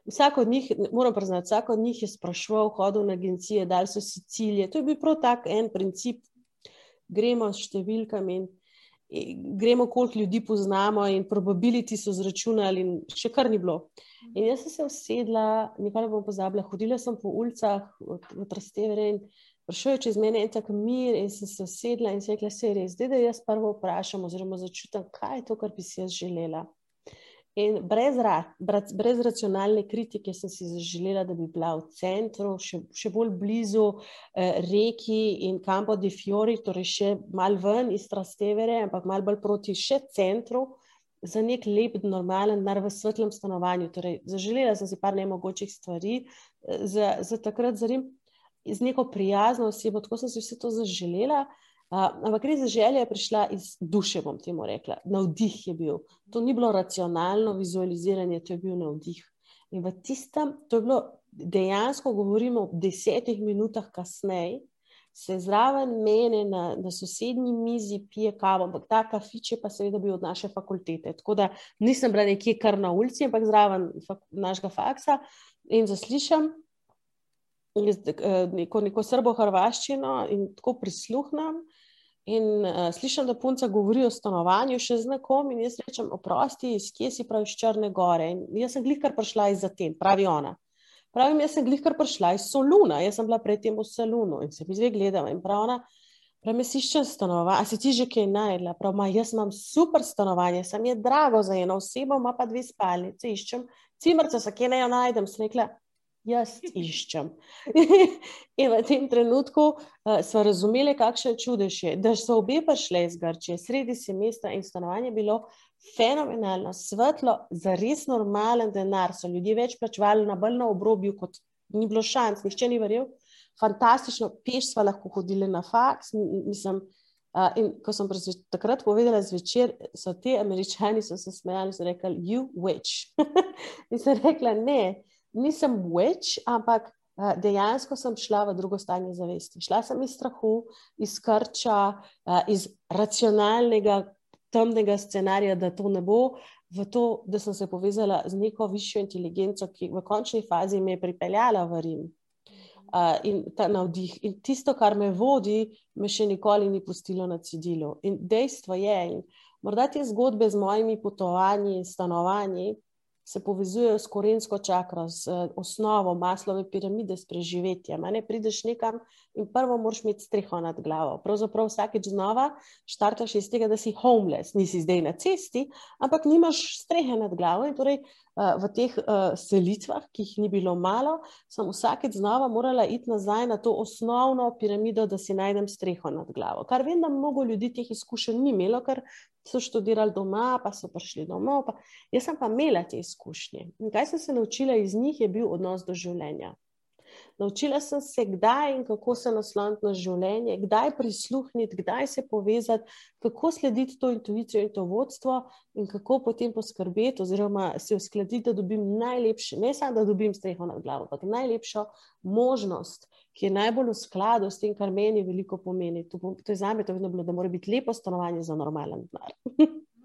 Vsak od njih, moram priznati, vsak od njih je sprašval, hodil na agencije, dali so si cilje. To je bil prav tak en princip. Gremo s številkami in gremo, koliko ljudi poznamo, in probability so zračunali, in še kar ni bilo. In jaz sem se usedla, nikoli ne bom pozabila, hodila sem po ulicah v, Trastevere in prišel je čez mene en tak mir, in sem se usedla in se rekla, se je res, zdaj da jaz prvo vprašam, oziroma začutim, kaj je to, kar bi si jaz želela. In brez, brez, brez racionalne kritike sem si zaželela, da bi bila v centru, še, še bolj blizu eh, reki in Campo di Fiori, torej še malo ven iz Trastevere, ampak malo bolj proti še centru, za nek lep, normalen, nar v svetlem stanovanju. Torej, zaželela sem si par nemogočih stvari, eh, za, za takrat zarim, z neko prijazno osebo, tako sem si vse to zaželela. Ampak res želja je prišla iz duše, bom temu rekla. Navdih je bil. To ni bilo racionalno vizualiziranje, to je bil navdih. In v tistem, to je bilo dejansko, govorimo o desetih minutah kasneje, se zraven mene na, na sosednji mizi pije kavo, ampak ta kafič je pa seveda bil od naše fakultete. Tako da nisem bila nekje kar na ulici, ampak zraven fak, našega faksa in zaslišam. Eh, neko, neko srbo-hrvaščino in tako prisluhnem. In uh, slišim, da punca govori o stanovanju še z nekom, in jaz rečem: Oprosti, iz kje si pravi iz Črne Gore. In jaz sem glihkar prišla iz Aten, pravi ona. Pravim, jaz sem glihkar prišla iz Soluna, jaz sem bila predtem v Solunu in se mi zdaj gledala. In prav ona, pravi, si iščem stanovanje, a si ti že kaj najdla? Pravi, jaz imam super stanovanje, sem je drago za eno osebo, ima pa dve spalnice, iščem cimerce, sa kje naj jo najdem. Sem rekla, jaz iščem. *laughs* in v tem trenutku uh, smo razumeli, kakšen čudež je, da so obe prišle iz Grčije, sredi semestra in stanovanje bilo fenomenalno, svetlo, za res normalen denar. So ljudje več plačevali na bolj na obrobju, kot ni bilo šans, nihče ni verjel. Fantastično, peš smo lahko hodili na faks. Mislim, uh, in ko sem takrat povedala zvečer, so ti američani se smejali in so rekli: You witch. *laughs* in sem rekla: Ne nisem več, ampak uh, dejansko sem šla v drugo stanje zavesti. Šla sem iz strahu, iz krča, uh, iz racionalnega, temnega scenarija, da to ne bo, v to, da sem se povezala z neko višjo inteligenco, ki v končni fazi me je pripeljala v Rim. Uh, in ta navdih, in tisto, kar me vodi, me še nikoli ni pustilo na cedilu. In dejstvo je, in morda te zgodbe z mojimi potovanji in stanovanji, se povezujejo s korensko čakro, uh, osnovo maslove piramide, s preživetjem. Ne prideš nekam in prvo moraš imeti streho nad glavo. Pravzaprav vsakeč znova štartaš iz tega, da si homeless, nisi zdaj na cesti, ampak nimaš strehe nad glavo. In torej uh, v teh uh, selitvah, ki jih ni bilo malo, sem vsakeč znova morala iti nazaj na to osnovno piramido, da si najdem streho nad glavo. Kar vem, da mnogo ljudi teh izkušenj ni imelo, ker so študirali doma, pa so prišli domov. Pa. Jaz sem pa imela te izkušnje. In kaj sem se naučila iz njih, je bil odnos do življenja. Naučila sem se, kdaj in kako se nasloniti na življenje, kdaj prisluhniti, kdaj se povezati, kako slediti to intuicijo in to vodstvo, in kako potem poskrbeti, oziroma se uskladiti, da dobim najlepše, ne samo da dobim streho nad glavo, ampak najlepšo možnost, ki je najbolj v skladu s tem, kar meni veliko pomeni. To, to je za me to vedno bilo, da mora biti lepo stanovanje za normalen denar. *laughs*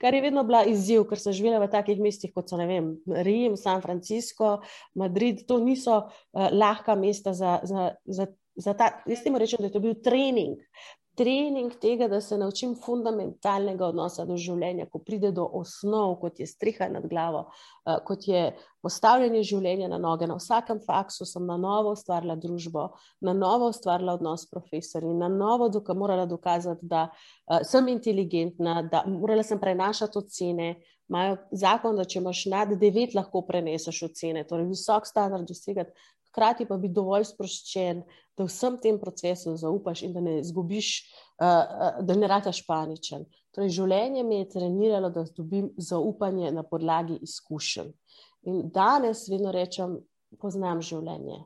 kar je vedno bila izziv, ker sem živela v takih mestih kot so vem, Rim, San Francisco, Madrid. To niso uh, lahka mesta za, za, za, za ta. Jaz temu rečem, da je to bil trening trening tega, da se naučim fundamentalnega odnosa do življenja, ko pride do osnov, kot je streha nad glavo, uh, kot je postavljanje življenja na noge. Na vsakem faksu sem na novo ustvarila družbo, na novo ustvarila odnos s profesorji, na novo doka morala dokazati, da uh, sem inteligentna, da morala sem prenašati ocene. Imajo zakon, da če imaš nad devet, lahko preneseš ocene, torej visok standard dosegati, hkrati pa biti dovolj sproščen, da vsem tem procesu zaupaš in da ne izgubiš, uh, uh, da ne rataš paničen. Torej, življenje me je treniralo, da dobim zaupanje na podlagi izkušenj. In danes vedno rečem, poznam življenje.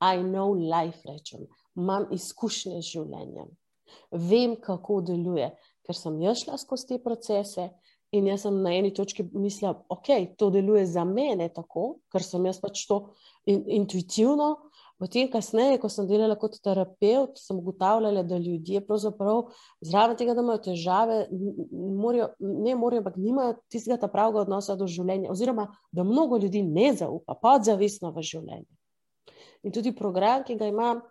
I know life, rečem, imam izkušnje z življenjem. Vem, kako deluje, ker sem jaz šla skozi te procese. In jaz sem na eni točki mislila, da okay, to deluje za mene tako, ker sem jaz pač to in, intuitivno. Potem, kasneje, ko sem delala kot terapeut, sem ugotavljala, da ljudje pravzaprav zraven tega, da imajo težave, morajo, ne morajo, ampak nimajo tistega pravega odnosa do življenja, oziroma da mnogo ljudi ne zaupa, podzavestno v življenje. In tudi program, ki ga imam,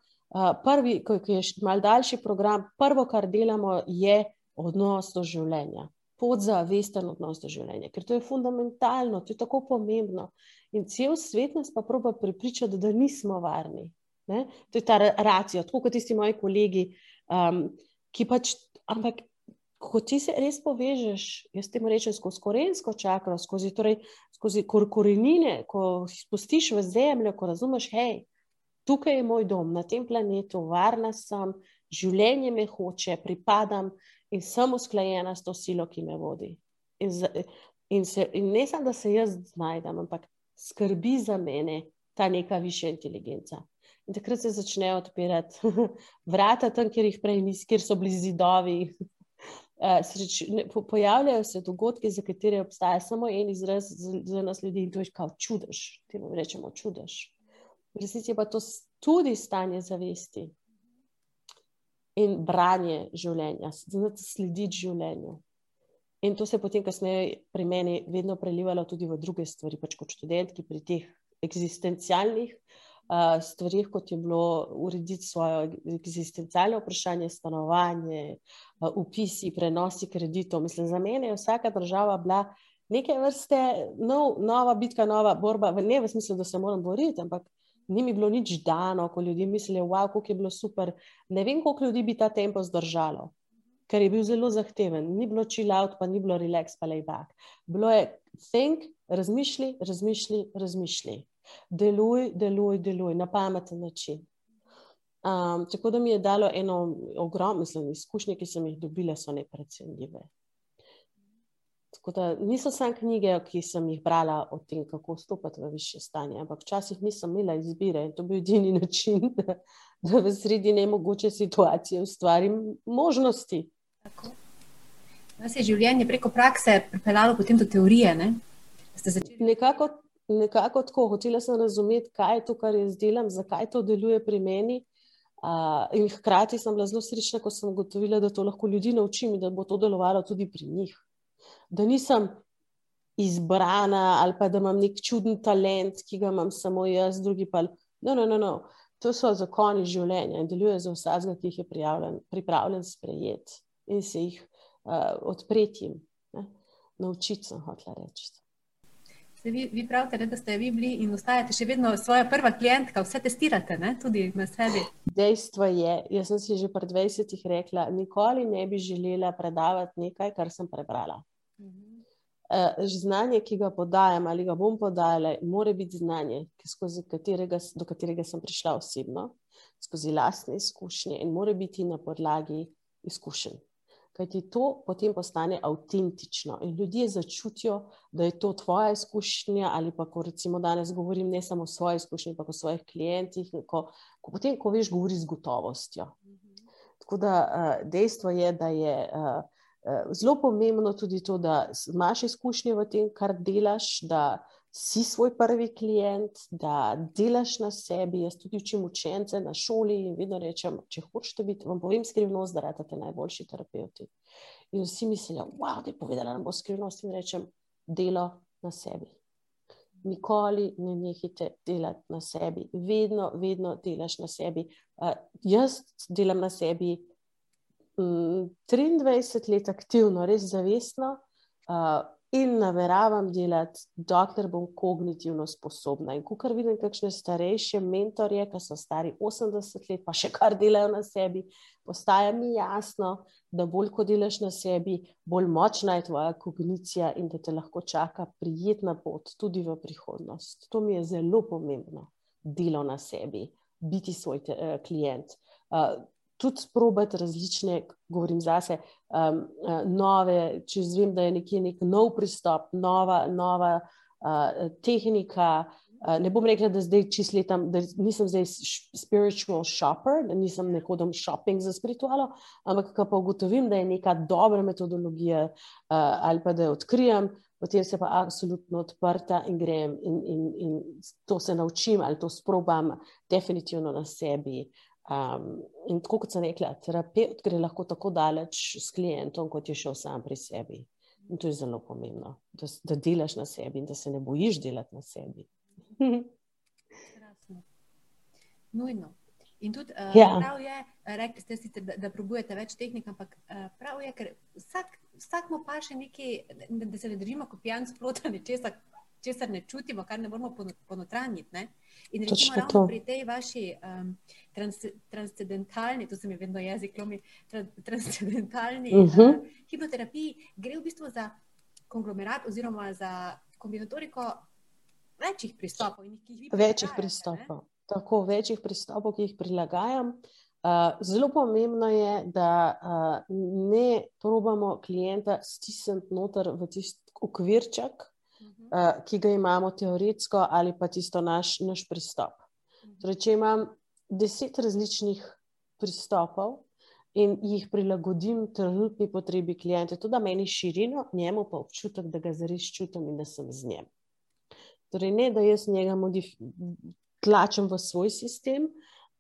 prvi, ki je mal daljši program, prvo, kar delamo, je odnos do življenja podzavesten odnos do življenja, ker to je fundamentalno, to je tako pomembno. In cel svet nas pa proba prepričati, da nismo varni. Ne? To je ta racija, tako kot tisti moji kolegi, um, ki pač, ampak ko ti se res povežeš, jaz temu rečem, skozi korensko čakro, skozi, torej, skozi kor korenine, ko spustiš v zemljo, ko razumeš, hej, tukaj je moj dom, na tem planetu, varna sem, življenje me hoče, pripadam in sem usklajena s to silo, ki me vodi. In, za, in, se, in ne samo, da se jaz znajdem, ampak skrbi za mene ta neka višja inteligenca. In takrat se začnejo odpirati *laughs* vrata tam, kjer jih prej nismo, kjer so bili zidovi. *laughs* Sreč, ne, po, pojavljajo se dogodki, za katere obstaja samo en izraz za, za nas ljudi, in to je kot čudež. Temu rečemo čudež. V resnici je pa to tudi stanje zavesti in branje življenja, znati slediti življenju. In to se je potem, kasneje, pri meni vedno prelivalo tudi v druge stvari, pač kot študentki, pri teh eksistencialnih uh, stvarih, kot je bilo urediti svoje eksistencialne vprašanje, stanovanje, uh, upisi, prenosi kreditov. Mislim, za mene je vsaka država bila neke vrste nov, nova bitka, nova borba, ne v smislu, da se moram boriti, ampak ni mi bilo nič dano, ko ljudje mislijo, wow, kako je bilo super. Ne vem, koliko ljudi bi ta tempo zdržalo ker je bil zelo zahteven. Ni bilo chill out, pa ni bilo relax, pa lay back. Bilo je think, razmišljaj, razmišljaj, razmišljaj. Deluj, deluj, deluj na pameten način. Um, tako da mi je dalo eno ogromno izkušnje, ki sem jih dobila, so neprecenljive. Tako da niso samo knjige, ki sem jih brala o tem, kako stopiti v više stanje, ampak včasih nisem imela izbire in to bi bil edini *laughs* način, da, da v sredi nemogoče situacije ustvarim možnosti. Tako. Nas je življenje preko prakse pripeljalo potem do teorije. Ne? Začeli... Nekako, nekako tako, hotela sem razumeti, kaj je to, kar jaz delam, zakaj to deluje pri meni. Uh, in hkrati sem bila zelo srečna, ko sem ugotovila, da to lahko ljudi naučim in da bo to delovalo tudi pri njih. Da nisem izbrana ali pa da imam nek čuden talent, ki ga imam samo jaz, drugi pa. No, no, no, no. To so zakoni življenja in delujejo za vsakega, ki jih je pripravljen sprejeti in se jih uh, odpreti, naučiti, sem hotel reči. Vi, vi pravite, ne, da ste vi bili in ostajate še vedno svoja prva klientka, vse testirate, ne, tudi na sebi. Dejstvo je, jaz sem si že pred 20 leti rekla, nikoli ne bi želela predavati nekaj, kar sem prebrala. Uh, znanje, ki ga podajam ali ga bom podajala, mora biti znanje, katerega, do katerega sem prišla osebno, skozi lastne izkušnje in mora biti na podlagi izkušenj kajti to potem postane avtentično in ljudje začutijo, da je to tvoja izkušnja, ali pa ko recimo danes govorim ne samo o svoji izkušnji, ampak o svojih klientih, ko, ko potem, ko veš, govori z gotovostjo. Tako da uh, dejstvo je, da je uh, zelo pomembno tudi to, da imaš izkušnje v tem, kar delaš, da si svoj prvi klient, da delaš na sebi. Jaz tudi učim učence na šoli in vedno rečem, če hočete biti, vam povem skrivnost, da radite najboljši terapeuti. In vsi mislijo, wow, da je povedala nam bo skrivnost in rečem, delo na sebi. Nikoli ne nehite delati na sebi, vedno, vedno delaš na sebi. Uh, jaz delam na sebi 23 let aktivno, res zavestno. Uh, in nameravam delati, dokler bom kognitivno sposobna. In ko kar vidim, kakšne starejše mentorje, ki so stari 80 let, pa še kar delajo na sebi, postaja mi jasno, da bolj ko delaš na sebi, bolj močna je tvoja kognicija in da te lahko čaka prijetna pot tudi v prihodnost. To mi je zelo pomembno, delo na sebi, biti svoj te, uh, klient. Uh, tudi sprobati različne, govorim zase, um, nove, če zvem, da je nekje nek nov pristop, nova, nova uh, tehnika. Uh, ne bom rekla, da zdaj čisto letam, da nisem zdaj spiritual shopper, da nisem nekodom shopping za spiritualo, ampak ko pa ugotovim, da je neka dobra metodologija uh, ali pa da jo odkrijem, potem se pa absolutno odprta in grem in, in, in to se naučim ali to sprobam definitivno na sebi. Uh, Um, in tako kot sem rekla, terapeut gre lahko tako daleč s klientom, kot je šel sam pri sebi. In to je zelo pomembno, da, da delaš na sebi in da se ne bojiš delati na sebi. Nujno. In tudi uh, ja. prav je, rekli ste, sicer, da, da probujete več tehnik, ampak uh, prav je, ker vsak, vsak mu pa še nekaj, da, da se ne držimo kot pijan splota nečesa, česar ne čutimo, kar ne moramo ponotranjiti. Ne? In recimo ravno pri tej vaši um, trans, transcendentalni, to se mi vedno jezik lomi, trans, transcendentalni uh -huh. uh, hipnoterapiji, gre v bistvu za konglomerat oziroma za kombinatoriko večjih pristopov. Večjih pristopov. Tako, večjih pristopov, ki jih prilagajam. Uh, zelo pomembno je, da uh, ne probamo klienta stisniti noter v tisti okvirček, ki ga imamo teoretsko, ali pa tisto naš, naš pristop. -huh. torej, če imam deset različnih pristopov in jih prilagodim trenutni potrebi klienta, to da meni širino, njemu pa občutek, da ga zares čutim in da sem z njim. Torej, ne da jaz njega tlačem v svoj sistem,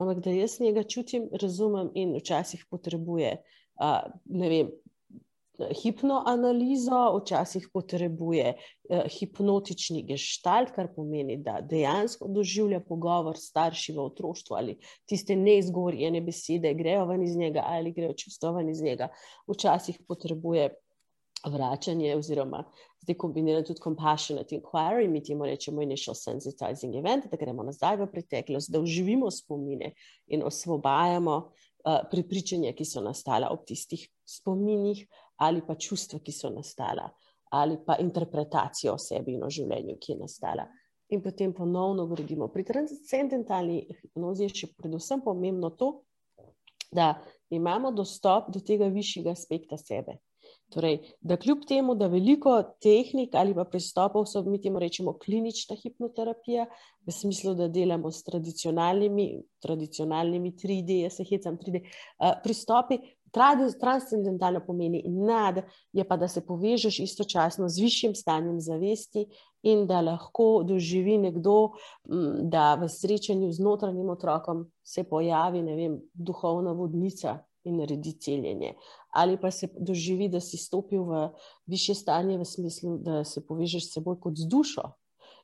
ampak da jaz njega čutim, razumem in včasih potrebuje. Uh, ne vem, hipnoanalizo, včasih potrebuje uh, hipnotični gestalt, kar pomeni, da dejansko doživlja pogovor starši v otroštvu ali tiste neizgovorjene besede, grejo ven iz njega ali grejo čustva ven iz njega. Včasih potrebuje vračanje, oziroma zdaj kombinirano tudi compassionate inquiry, mi temu rečemo initial sensitizing event, da gremo nazaj v preteklost, da uživimo spomine in osvobajamo uh, prepričanja, ki so nastala ob tistih spominih, ali pa čustva, ki so nastala, ali pa interpretacijo o sebi in o življenju, ki je nastala. In potem ponovno gradimo. Pri transcendentalni hipnozi je še predvsem pomembno to, da imamo dostop do tega višjega aspekta sebe. Torej, da kljub temu, da veliko tehnik ali pa pristopov so, mi temu rečemo, klinična hipnoterapija, v smislu, da delamo s tradicionalnimi, tradicionalnimi 3D, jaz se hecam 3D, uh, pristopi, transcendentalno pomeni nad, je pa, da se povežeš istočasno z višjim stanjem zavesti in da lahko doživi nekdo, da v srečanju z notranjim otrokom se pojavi, ne vem, duhovna vodnica in naredi celjenje. Ali pa se doživi, da si stopil v više stanje, v smislu, da se povežeš s seboj kot z dušo.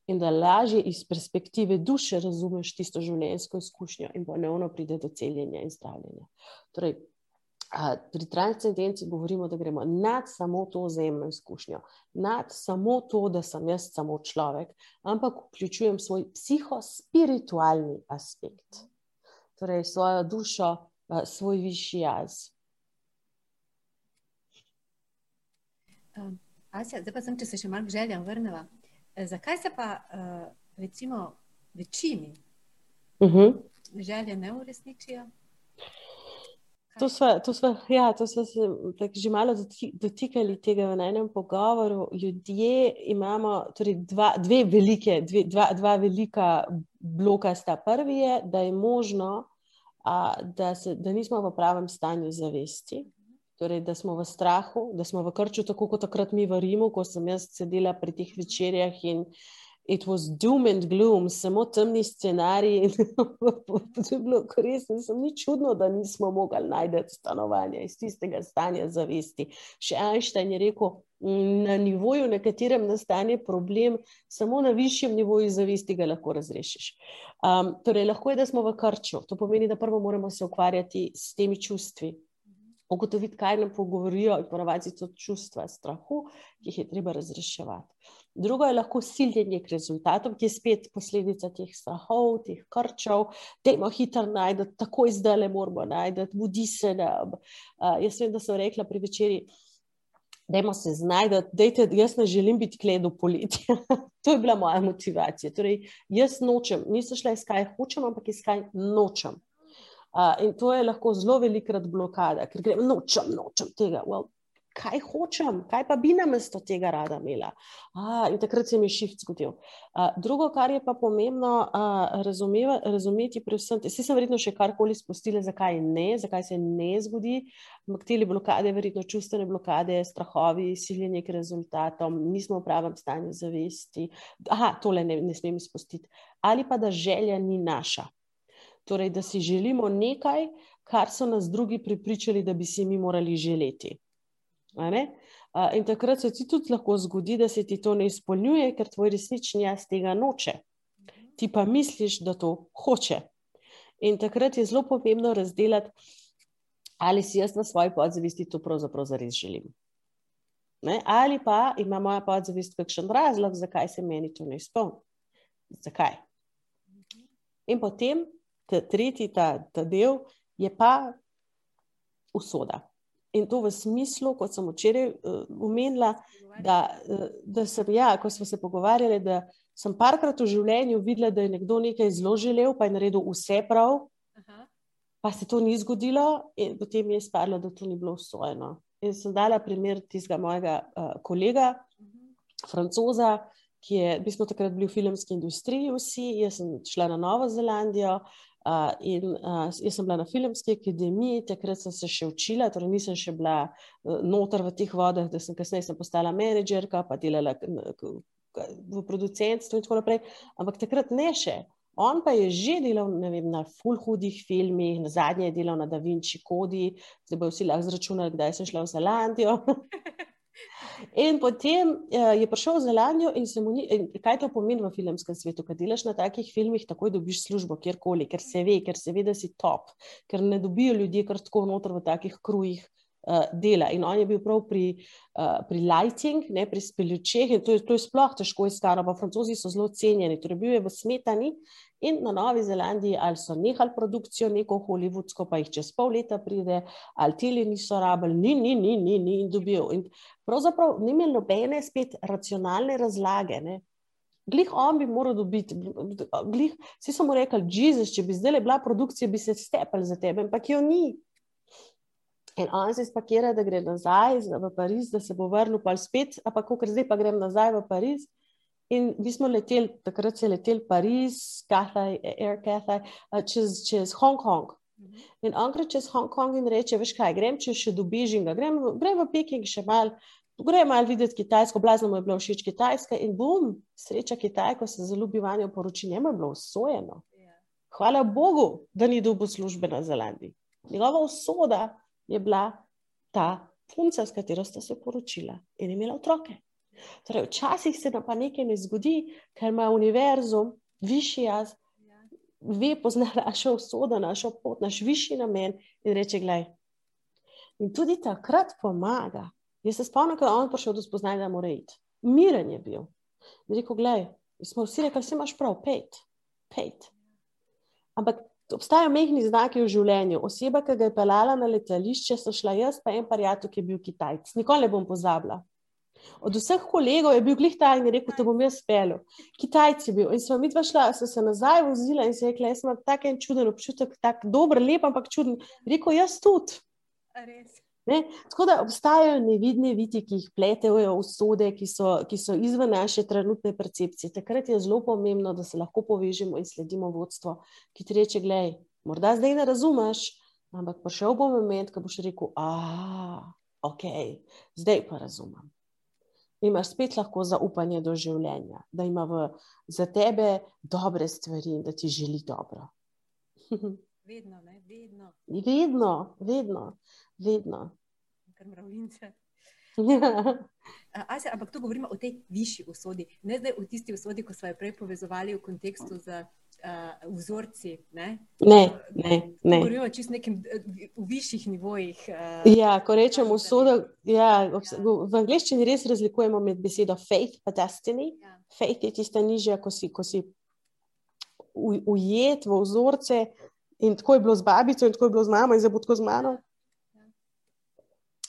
In da lažje iz perspektive duše razumeš tisto življenjsko izkušnjo, in ponovno pride do celjenja in zdravljenja. Torej, pri transcendenci govorimo, da gremo nad samo to vzajemno izkušnjo, nad samo to, da sem jaz samo človek, ampak vključujem svoj psihospiritualni aspekt, torej svojo dušo, svoj višji jaz. Asja, zdaj pa sem, če se še malo k željam vrneva. E, zakaj se pa, uh, recimo, večini uh mhm. -huh. želje ne uresničijo? To smo, to smo, ja, to smo se že malo dotikali tega v enem pogovoru. Ljudje imamo torej dva, dve velike, dve, dva, dva velika bloka. Sta. Prvi je, da je možno, a, da, se, da nismo v pravem stanju zavesti, torej, da smo v strahu, da smo v krču, tako kot takrat mi v Rimu, ko sem jaz sedela pri teh večerjah in it was doom and gloom, samo temni scenariji. *laughs* to je bilo res, nisem ni čudno, da nismo mogli najti stanovanja iz tistega stanja zavesti. Še Einstein je rekel, na nivoju, na katerem nastane problem, samo na višjem nivoju zavesti ga lahko razrešiš. Um, torej, lahko je, da smo v krču. To pomeni, da prvo moramo se ukvarjati s temi čustvi. Ugotoviti, kaj nam pogovorijo, in ponovadi so čustva strahu, ki jih je treba razreševati. Drugo je lahko siljenje k rezultatom, ki je spet posledica teh strahov, teh krčev, da imamo hitro najti, tako zdaj le moramo najti, budi se nam. Jaz vem, da sem rekla pri večerji, da imamo se znajti, da jaz ne želim biti kledo poletja. *laughs* to je bila moja motivacija. Torej, jaz nočem, nisem šla iskaj hočem, ampak iskaj nočem. Uh, in to je lahko zelo velikrat blokada, ker grem nočem, nočem tega. Well, kaj hočem, kaj pa bi namesto tega rada imela. A, in takrat se mi je šift zgodil. A, drugo, kar je pa pomembno a, razumeva, razumeti, predvsem, vsi sem verjetno še karkoli spustila, zakaj ne, zakaj se ne zgodi. Te blokade, verjetno čustvene blokade, strahovi, siljenje k rezultatom, nismo v pravem stanju zavesti. Aha, tole ne, ne smem izpustiti. Ali pa da želja ni naša. Torej, da si želimo nekaj, kar so nas drugi pripričali, da bi si mi morali želeti. In takrat se ti tudi lahko zgodi, da se ti to ne izpolnjuje, ker tvoj resnični jaz tega noče. Ti pa misliš, da to hoče. In takrat je zelo pomembno razdeliti, ali si jaz na svoji podzavesti to pravzaprav zares želim. Ne? Ali pa ima moja podzavest kakšen razlog, zakaj se meni to ne izpolni. Zakaj? In potem ta tretji, ta, ta del, je pa usoda. In to v smislu, kot sem včeraj uh, omenila, da, uh, da sem, ja, ko smo se pogovarjali, da sem parkrat v življenju videla, da je nekdo nekaj zelo želel, pa je naredil vse prav, Aha. pa se to ni zgodilo, in potem je izpadlo, da to ni bilo usvojeno. In sem dala primer tistega mojega uh, kolega, uh mhm. -huh. francoza, ki je, mi smo takrat bili v filmski industriji, vsi, jaz sem šla na Novo Zelandijo. Uh, in uh, jaz sem bila na filmski akademiji, takrat sem se še učila, torej nisem še bila uh, noter v teh vodah, da sem kasneje sem postala menedžerka, pa delala v producentstvu in tako naprej. Ampak takrat ne še. On pa je že delal vem, na full hudih filmih, na zadnje je delal na Da Vinci Kodi, zdaj bo vsi lahko zračunali, kdaj sem šla v Zelandijo. *laughs* in potem uh, je prišel v Zelandijo in se mu ni, in kaj to pomeni v filmskem svetu, kad delaš na takih filmih, takoj dobiš službo, kjerkoli, ker se ve, ker se ve, da si top, ker ne dobijo ljudje kar tako noter v takih krujih. Uh, dela. In on je bil prav pri, uh, pri lighting, ne, pri speljučeh, in to je, to je sploh težko iskati. Pa francozi so zelo cenjeni, torej bil je v smetani In na Novi Zelandiji ali so nehali produkcijo, neko holivudsko, pa jih čez pol leta pride, ali tili niso rabili, ni, ni, ni, ni, ni in dobijo. In pravzaprav ni imel nobene spet racionalne razlage. Ne. Glih on bi moral dobiti, glih, vsi so mu rekli, Jezus, če bi zdaj bila produkcija, bi se stepali za tebe, ampak jo ni. In on se spakira, da gre nazaj v Pariz, da se bo vrnil pa spet, ampak ko zdaj pa grem nazaj v Pariz. In mi smo leteli, takrat se je letel Pariz, Cathay, Air Cathay, čez, čez Hongkong. Mhm. In on gre čez Hongkong in reče: Veš kaj, grem če še do Bežinga, grem, grem v Peking še mal. Gremo malo videti Kitajsko, blazno mu je bilo všeč Kitajska in bom, sreča Kitajko se zaljubi vanjo, poroči, njemu je bilo usvojeno. Ja. Hvala Bogu, da ni dobil službe na Zelandiji. Njegova usoda je bila ta punca, s katero sta se poročila in imela otroke. Torej, včasih se nam pa nekaj ne zgodi, ker ima univerzum, višji jaz, ve, pozna našo usodo, našo pot, naš višji namen in reče: Glej. In tudi takrat pomaga. Jaz se spomnim, da je on prišel do spoznanja, da mora iti. Miren je bil. In rekel: Glej, smo vsi rekli, da imaš prav, pet, pet. Ampak. Obstajajo mehki znaki v življenju. Oseba, ki ga je pelala na letališče, so šla jaz, pa en parijato, ki je bil Kitajc. Nikoli ne bom pozabila. Od vseh kolegov je bil glih ta in je rekel, da bom jaz spel. Kitajci je bil. In smo mi dva šla, so se nazaj vozila in se rekla, jaz imam tak en čuden občutek, tak dober, lep, ampak čuden. Rekel, jaz tudi. Ne? Tako da obstajajo nevidne viti, ki jih pletejo usode, ki so, ki so izven naše trenutne percepcije. Takrat je zelo pomembno, da se lahko povežemo in sledimo vodstvo, ki ti reče: Glej, morda zdaj ne razumeš, ampak prišel bo moment, ko boš rekel: Ah, ok, zdaj pa razumem imaš spet lahko zaupanje do življenja, da ima v, za tebe dobre stvari in da ti želi dobro. *laughs* vedno, ne? vedno. Vedno, vedno. vedno. Kar mravljince. Asja, *laughs* ampak tu govorimo o tej višji usodi, ne zdaj o tisti usodi, ko smo jo prej povezovali v kontekstu z uh, vzorci. Ne, ne. ne, ne. Govorimo čisto nekim v višjih nivojih. Uh, ja, ko rečemo usodo, ja, v angleščini res razlikujemo med besedo faith in destiny. Ja. Faith je tista nižja, ko si, ko si ujet v vzorce. In tako je bilo z babico, in tako je bilo z mamo, in zdaj bo tako z mano.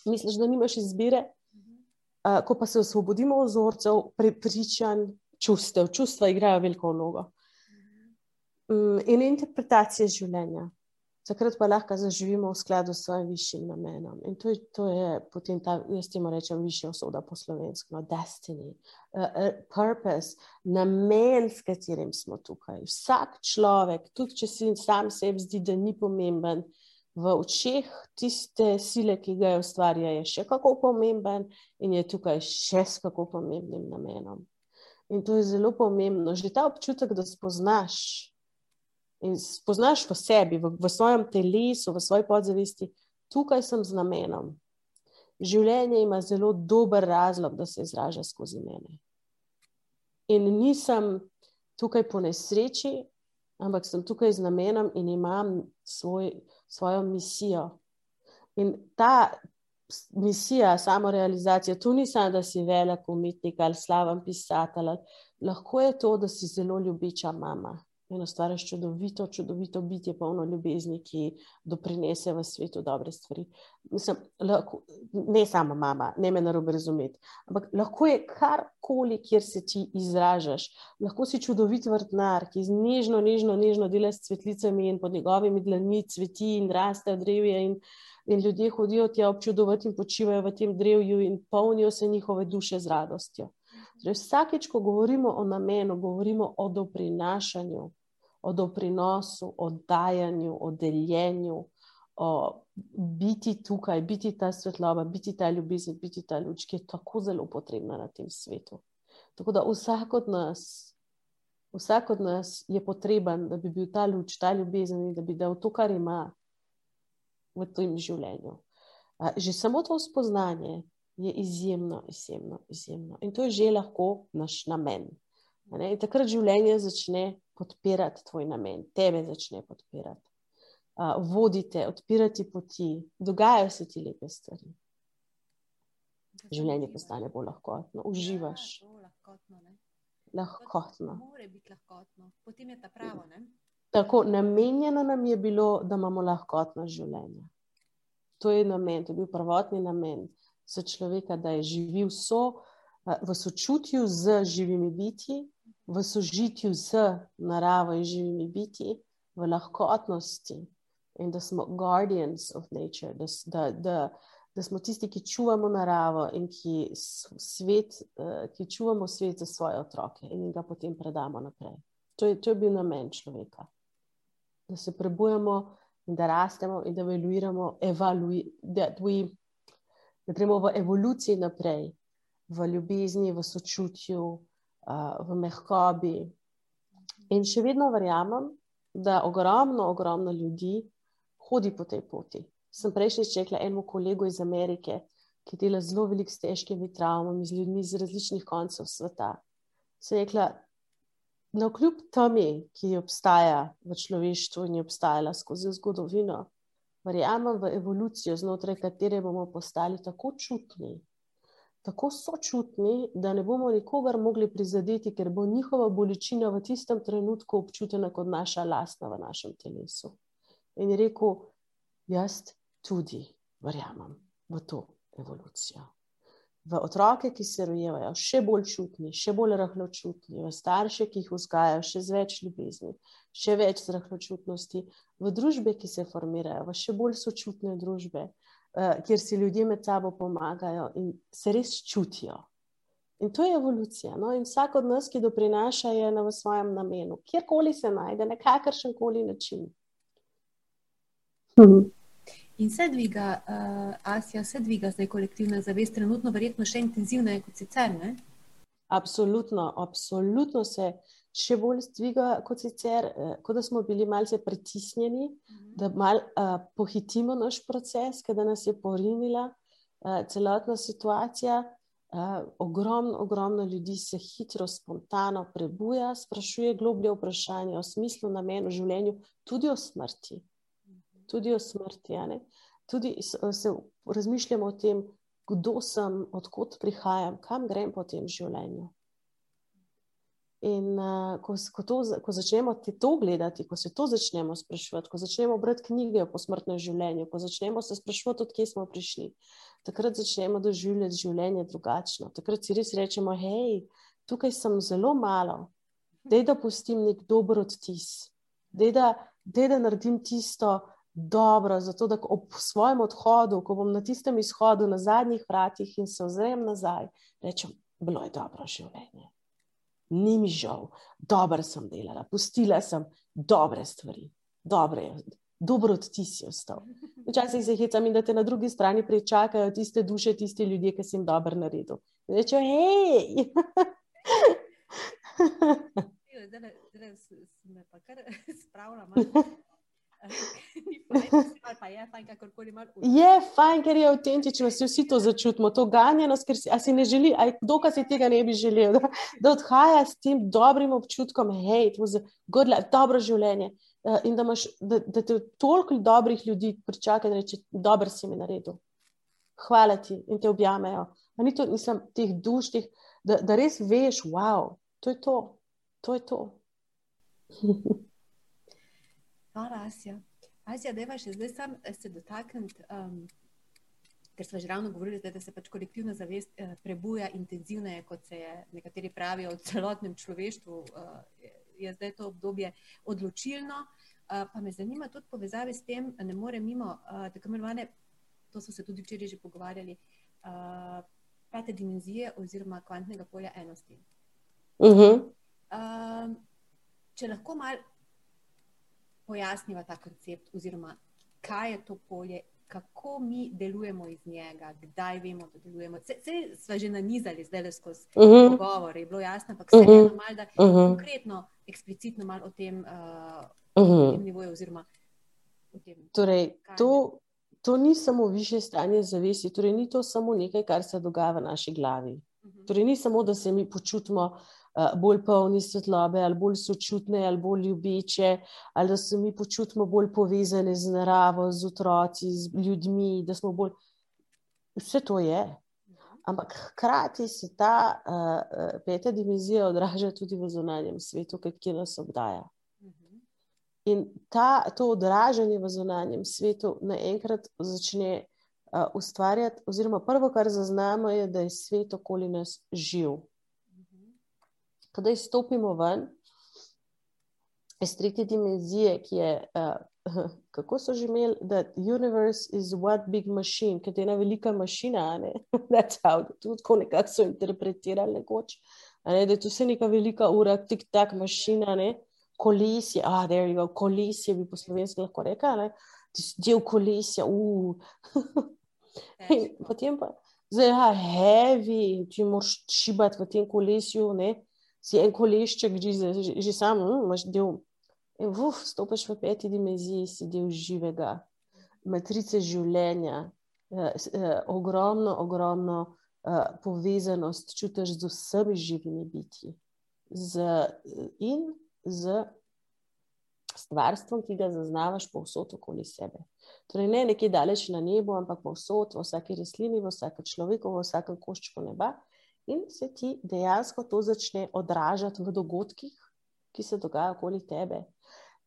Misliš, da nimaš izbire? Uh, ko pa se osvobodimo vzorcev, prepričanj, čustev, čustva igrajo veliko vlogo. Mm, in interpretacije življenja. Takrat pa lahko zaživimo v skladu s svojim višjim namenom. In to je, to je potem ta, jaz temu rečem, višja usoda po slovensko, no, destiny, uh, uh, purpose, namen, s katerim smo tukaj. Vsak človek, tudi če si sam sebi zdi, da ni pomemben, v očeh tiste sile, ki ga je ustvarja, je še kako pomemben in je tukaj še s kako pomembnim namenom. In to je zelo pomembno. Že ta občutek, da spoznaš in spoznaš v sebi, v, v svojem telesu, v svoji podzavesti, tukaj sem z namenom. Življenje ima zelo dober razlog, da se izraža skozi mene. In nisem tukaj po nesreči, ampak sem tukaj z namenom in imam svoj, svojo misijo. In ta misija, samo realizacija, to ni samo, da si velik umetnik ali slaven pisatelj. Lahko je to, da si zelo ljubiča mama in ustvariš čudovito, čudovito bitje, polno ljubezni, ki doprinese v svetu dobre stvari. Mislim, lahko, ne samo mama, ne me narobe razumeti, ampak lahko je karkoli, kjer se ti izražaš. Lahko si čudovit vrtnar, ki z nežno, nežno, nežno dela s cvetlicami in pod njegovimi dlanmi cveti in raste od drevja. In, in ljudje hodijo tja občudovati in počivajo v tem drevju in polnijo se njihove duše z radostjo. Torej, vsakeč, ko govorimo o namenu, govorimo o doprinašanju o doprinosu, o dajanju, o deljenju, o biti tukaj, biti ta svetloba, biti ta ljubezen, biti ta luč, ki je tako zelo potrebna na tem svetu. Tako da vsak od nas, vsak od nas je potreben, da bi bil ta luč, ta ljubezen in da bi dal to, kar ima v tem življenju. Že samo to spoznanje je izjemno, izjemno, izjemno. In to je že lahko naš namen. In takrat življenje začne podpirati tvoj namen, tebe začne podpirati, uh, vodite, odpirati poti, dogajajo se ti lepe stvari. Življenje postane bolj lahkotno, uživaš. Ja, lahkotno. lahkotno. Mora biti lahkotno, potem je ta pravo. Ne? Tako, namenjeno nam je bilo, da imamo lahkotno življenje. To je namen, to je bil prvotni namen za človeka, da je živel so, v sočutju z živimi bitji, v sožitju z naravo in živimi biti, v lahkotnosti in da smo guardians of nature, da, da, da, da smo tisti, ki čuvamo naravo in ki, svet, uh, ki čuvamo svet za svoje otroke in ga potem predamo naprej. To je, to je bil namen človeka. Da se prebujemo in da rastemo in da evaluiramo, evaluj, da, da gremo v evoluciji naprej, v ljubezni, v sočutju v mehkobi. In še vedno verjamem, da ogromno, ogromno ljudi hodi po tej poti. Sem prejšnjič rekla enemu kolegu iz Amerike, ki dela zelo veliko s težkimi travmami, z ljudmi iz različnih koncev sveta. Se je rekla, da no, kljub temi, ki obstaja v človeštvu in je obstajala skozi zgodovino, verjamem v evolucijo, znotraj katere bomo postali tako čutni, tako sočutni, da ne bomo nikogar mogli prizadeti, ker bo njihova bolečina v tistem trenutku občutena kot naša lastna v našem telesu. In je rekel, jaz tudi verjamem v to evolucijo. V otroke, ki se rojevajo, še bolj čutni, še bolj rahločutni, v starše, ki jih vzgajajo, še več ljubezni, še več rahločutnosti, v družbe, ki se formirajo, v še bolj sočutne družbe, uh, kjer si ljudje med sabo pomagajo in se res čutijo. In to je evolucija. No? In vsak od nas, ki doprinaša, je na svojem namenu, kjerkoli se najde, na kakršen koli način. Mhm. In se dviga, uh, Asija, se dviga zdaj kolektivna zavest, trenutno verjetno še intenzivneje kot sicer. Ne? Absolutno, absolutno se še bolj dviga kot sicer, eh, kot da smo bili malce pritisnjeni, mhm. da malo uh, pohitimo naš proces, ker nas je porinila uh, celotna situacija. Uh, ogromno, ogromno ljudi se hitro, spontano prebuja, sprašuje globlje vprašanje o smislu, namenu življenja, tudi o smrti. Mhm. Tudi o smrti. Tudi se razmišljamo o tem, kdo sem, odkot prihajam, kam grem po tem življenju. In uh, ko, ko, to, ko začnemo to gledati, ko se to začnemo sprašovati, ko začnemo brati knjige o posmrtnem življenju, ko začnemo se sprašovati, odkje smo prišli, takrat začnemo doživljati življenje drugačno. Takrat si res rečemo, hej, tukaj sem zelo malo, da da pustim nek dober odtis, da da naredim tisto dobro, zato da ob svojem odhodu, ko bom na tistem izhodu na zadnjih vratih in se ozrem nazaj, rečem, bilo je dobro življenje ni mi žal, dobro sem delala, pustila sem dobre stvari, dobre, dobro odtis je ostal. Včasih se hecam in da te na drugi strani pričakajo tiste duše, tiste ljudje, ki si jim dobro naredil. Rečejo, hej! *laughs* Zdaj, zdaj se me pa kar *laughs* spravljam. Je fajn, ker je avtentično, se vsi to začutimo, to ganjenost, ker si, si ne želi, aj kdo ka si tega ne bi želel, da, da odhaja s tem dobrim občutkom, hej, to je dobro življenje. Uh, in da, imaš, da, da te toliko dobrih ljudi pričaka, da reče, dobro si mi naredil. hvala ti in te objamejo. A ni to, nisem teh duš, teh, da, da res veš, wow, to je to. To je to. *laughs* Hvala, Asja. Asja, da je še zdaj sam eh, se dotakniti, um, ker smo že ravno govorili, zdaj, da se pač kolektivna zavest uh, prebuja intenzivneje, kot se je nekateri pravijo v celotnem človeštvu. Uh, je zdaj to obdobje odločilno. Uh, pa me zanima tudi povezave s tem, da ne more mimo uh, tako imenovane, to smo se tudi včeraj že pogovarjali, uh, pete dimenzije oziroma kvantnega polja enosti. Uh -huh. uh, če lahko malo pojasniva ta koncept, oziroma kaj je to polje, kako mi delujemo iz njega, kdaj vemo, da delujemo. Vse smo že nanizali, zdaj le skozi uh -huh. pogovor, je bilo jasno, ampak vse eno malo, da uh -huh. konkretno, eksplicitno malo o tem, uh, uh -huh. tem nivoju. Oziroma, tem, torej, to, to ni samo više stanje zavesti, torej ni to samo nekaj, kar se dogaja v naši glavi. Uh -huh. Torej, ni samo, da se mi počutimo. Eh, bolj polni svetlobe, ali bolj sočutne, ali bolj ljubeče, ali da se mi počutimo bolj povezane z naravo, z otroci, z ljudmi, da smo bolj. Vse to je. Ampak hkrati se ta uh, peta dimenzija odraža tudi v zunanjem svetu, ki nas obdaja. In ta, to odražanje v zunanjem svetu naenkrat začne uh, ustvarjati, oziroma prvo, kar zaznamo, je, da je svet okoli nas živ ko da izstopimo ven iz tretje dimenzije, ki je, uh, *laughs* kako so že imeli, da universe is one big machine, ker je ena velika mašina, *laughs* tudi tako nekako so interpretirali nekoč, ne, da je to vse neka velika ura, tik tak mašina, ne, kolesje, ah, there you go, kolesje bi po slovenski lahko rekla, ne, del kolesja, uh. *laughs* potem pa, zdaj, ja, heavy, če moraš šibati v tem kolesju, ne, si en kolešček, že, že, samo, hm, imaš del. In vuf, stopiš v peti dimenziji, si del živega, matrice življenja, eh, eh, ogromno, ogromno eh, povezanost čutiš z vsemi živimi bitji z, in z stvarstvom, ki ga zaznavaš povsod okoli sebe. Torej, ne nekje daleč na nebu, ampak povsod, v vsaki rastlini, v vsakem človeku, v vsakem koščku neba in se ti dejansko to začne odražati v dogodkih, ki se dogajajo okoli tebe.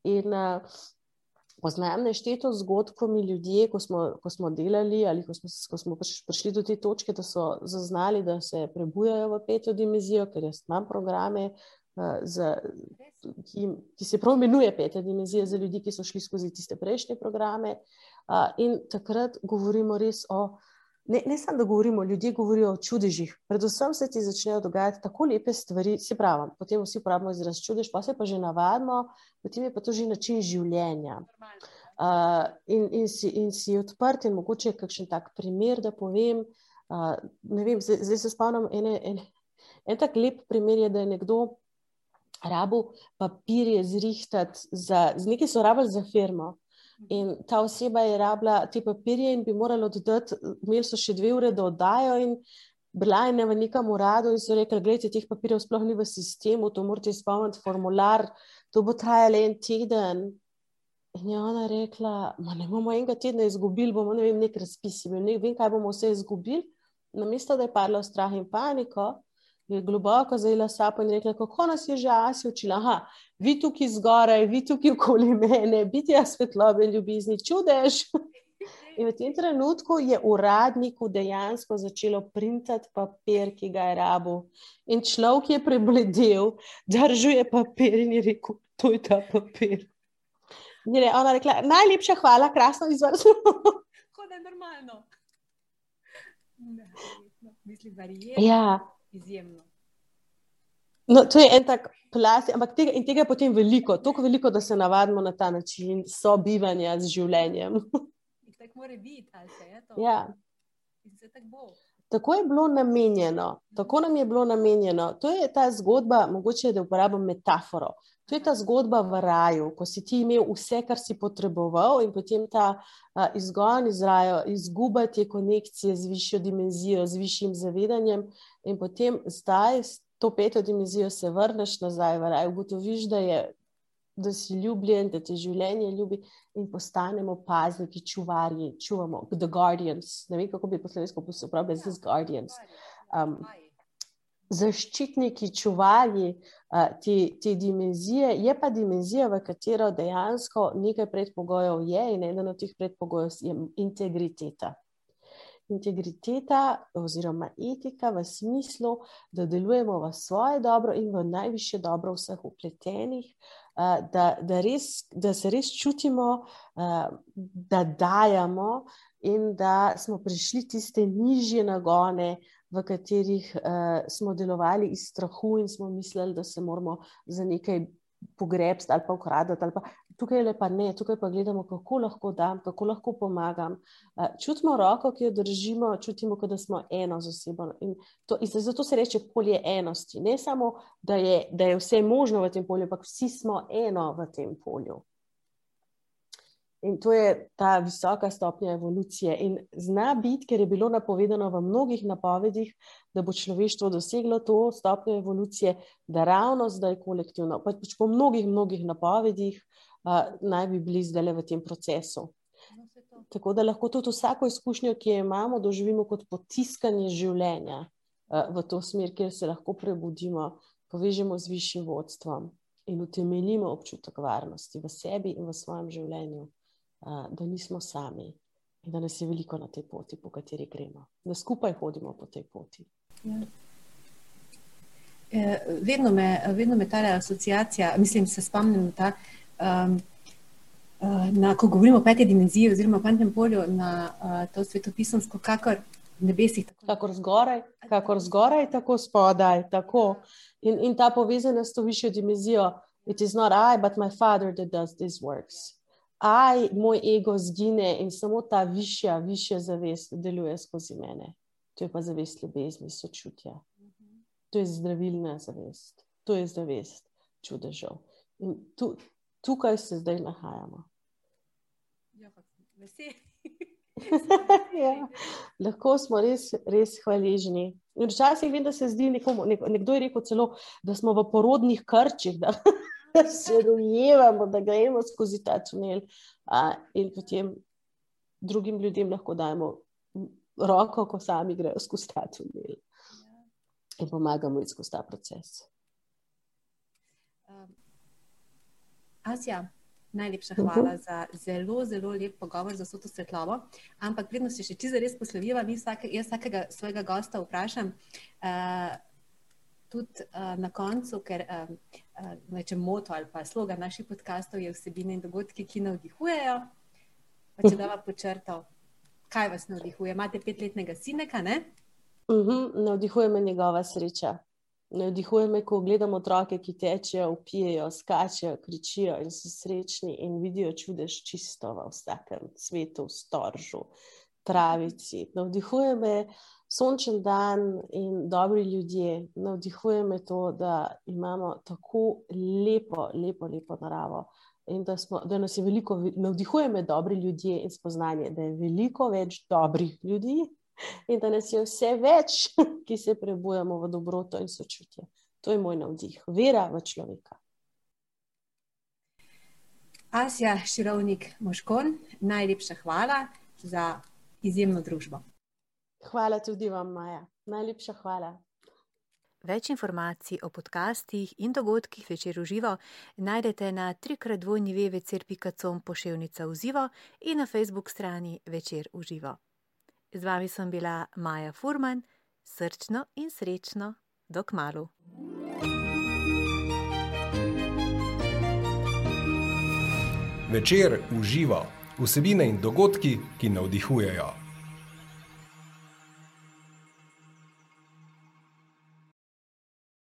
In uh, poznam nešteto zgodb, ko mi ljudje, ko smo, ko smo delali ali ko smo, ko smo prišli do te točke, da so zaznali, da se prebujajo v peto dimenzijo, ker jaz imam programe. Za, ki, ki se prav imenuje peta dimenzija, za ljudi, ki so šli skozi tiste prejšnje programe. Uh, in takrat govorimo res o uh, ne, ne samo, da govorimo, ljudje govorijo o čudežih. Predvsem se ti začnejo dogajati tako lepe stvari, se pravi, potem vsi uporabljamo izraz čudež, pa se pa že navadimo, potem je pa to že način življenja. Uh, in, in, si, in si odprt, in mogoče je kakšen tak primer, da povem. Uh, vem, zdaj, zdaj se spomnim, ene, ene, en tak lep primer je, da je nekdo rabil papirje zrihtati, za, z nekaj so rabili za firmo. In ta oseba je rabila te papirje in bi morala oddati, imeli so še dve ure, da oddajo. Bila je v nekem uradu in so rekli: Glejte, teh papirjev sploh ni v sistemu, to morate izpolniti formular, to bo trajalo en teden. In je ona rekla: Ne bomo enega tedna izgubili, bomo ne vem, nek razpis, ne vem, kaj bomo vse izgubili. Namesto da je padlo strah in paniko, je globoko zajela sapo in rekla, kako nas je že Asi učila. Aha, vi tukaj zgoraj, vi tukaj okoli mene, biti jaz svetlobe ljubezni, čudež. *laughs* In v tem trenutku je uradniku dejansko začelo printati papir, ki ga je rabo. In človek je prebledel, držuje papir in je rekel: To je ta papir. In je ona rekla: Najlepša hvala, krasno izvrstno. Kot da je normalno. Mislim, da je. Ja izjemno. No, to je en tak plastik, ampak tega, tega je potem veliko, tako veliko, da se navadimo na ta način sobivanja z življenjem. Tako mora biti, ali se je to? Ja. Se tak bo. Tako je bilo namenjeno, tako nam je bilo namenjeno. To je ta zgodba, mogoče da uporabim metaforo. To je ta zgodba v raju, ko si ti imel vse, kar si potreboval, in potem ta uh, izgon iz raja, izguba te konekcije z višjo dimenzijo, z višjim zavedanjem, in potem zdaj s to peto dimenzijo se vrneš nazaj v raj, ugotoviš, da je da si ljubljen, da te življenje ljubi in postanemo pazniki, čuvarji, čuvamo, the guardians. Ne vem, kako bi po slovensko uporabljali, zdaj guardians. Um, zaščitniki, čuvarji uh, te, te dimenzije, je pa dimenzija, v katero dejansko nekaj predpogojev je in eden od teh predpogojev je integriteta integriteta oziroma etika v smislu, da delujemo v svoje dobro in v najviše dobro vseh upletenih, da, da, res, da se res čutimo, da dajemo in da smo prišli tiste nižje nagone. V katerih uh, smo delovali iz strahu in smo mislili, da se moramo za nekaj pogrebsti ali pa ukraditi. Pa, tukaj je pa ne, tukaj pa gledamo, kako lahko dam, kako lahko pomagam. Uh, čutimo roko, ki jo držimo, čutimo, da smo eno z osebo. In to, in zato se reče polje enosti. Ne samo, da je, da je vse možno v tem polju, ampak vsi smo eno v tem polju. In to je ta visoka stopnja evolucije. In zna biti, ker je bilo napovedano v mnogih napovedih, da bo človeštvo doseglo to stopnjo evolucije, da ravno zdaj kolektivno, pač, pač po mnogih, mnogih napovedih, uh, naj bi bili zdaj v tem procesu. Tako da lahko tudi vsako izkušnjo, ki jo imamo, doživimo kot potiskanje življenja uh, v to smer, kjer se lahko prebudimo, povežemo z višjim vodstvom in utemeljimo občutek varnosti v sebi in v svojem življenju da nismo sami in da nas je veliko na tej poti, po kateri gremo, da skupaj hodimo po tej poti. Ja. E, vedno, me, vedno me ta asociacija, mislim, se spomnim ta. Um, Na, ko govorimo o peti dimenziji, oziroma o kvantnem polju, na uh, to svetopisansko, kakor nebesih. Tako. Kakor zgoraj, kakor zgoraj, tako spodaj. Tako. In, in ta povezanost s to višjo dimenzijo, it is not I, but my father that does these works aj moj ego zgine in samo ta višja, višja zavest deluje skozi mene. To je pa zavest ljubezni, sočutja. To je zdravilna zavest, to je zavest čudežev. In tu, tukaj se zdaj nahajamo. Ja, veseli. *laughs* ja. Lahko smo res, res hvaležni. Včasih vem, da se zdi nekomu, nekdo je rekel celo, da smo v porodnih krčih. Da da se rojevamo, da gremo skozi ta tunel, a, in potem drugim ljudem lahko dajemo roko, ko sami grejo skozi ta tunel in pomagamo iti skozi ta proces. Um, Asja. Najlepša hvala uh -huh. za zelo, zelo lep pogovor, za vso to svetlobo. Ampak, predno se še čisto res posloviva, vsake, jaz vsakega svojega gosta vprašam, uh, tudi uh, na koncu, ker uh, uh, moto ali pa sloga naših podkastov je vsebine in dogodki, ki navdihujejo. Pa če da vam počrtal, kaj vas navdihuje? Imate petletnega sineka, ne? Uh mhm, -huh, navdihuje me njegova sreča. Navdihuje me, ko gledam otroke, ki tečejo, upijajo, skačejo, kričijo in so srečni in vidijo čudež čisto v vsakem svetu, v storžu, travici. Navdihuje me, sončen dan in dobri ljudje. Navdihuje me to, da imamo tako lepo, lepo, lepo naravo. In da, smo, da nas je veliko, navdihuje me dobri ljudje in spoznanje, da je veliko več dobrih ljudi in da nas je vse več, *laughs* ki se prebujamo v dobroto in sočutje. To je moj navdih, vera v človeka. Asja Širovnik Moškon, najlepša hvala za izjemno družbo. Hvala tudi vam, Maja. Najlepša hvala. Več informacij o podcastih in dogodkih večer v živo najdete na trikratvojnivevecr.com poševnica v živo in na facebook strani večer v živo. Z vami sem bila Maja Furman, srčno in srečno, dok malu. Večer v živo, vsebine in dogodki, ki navdihujejo.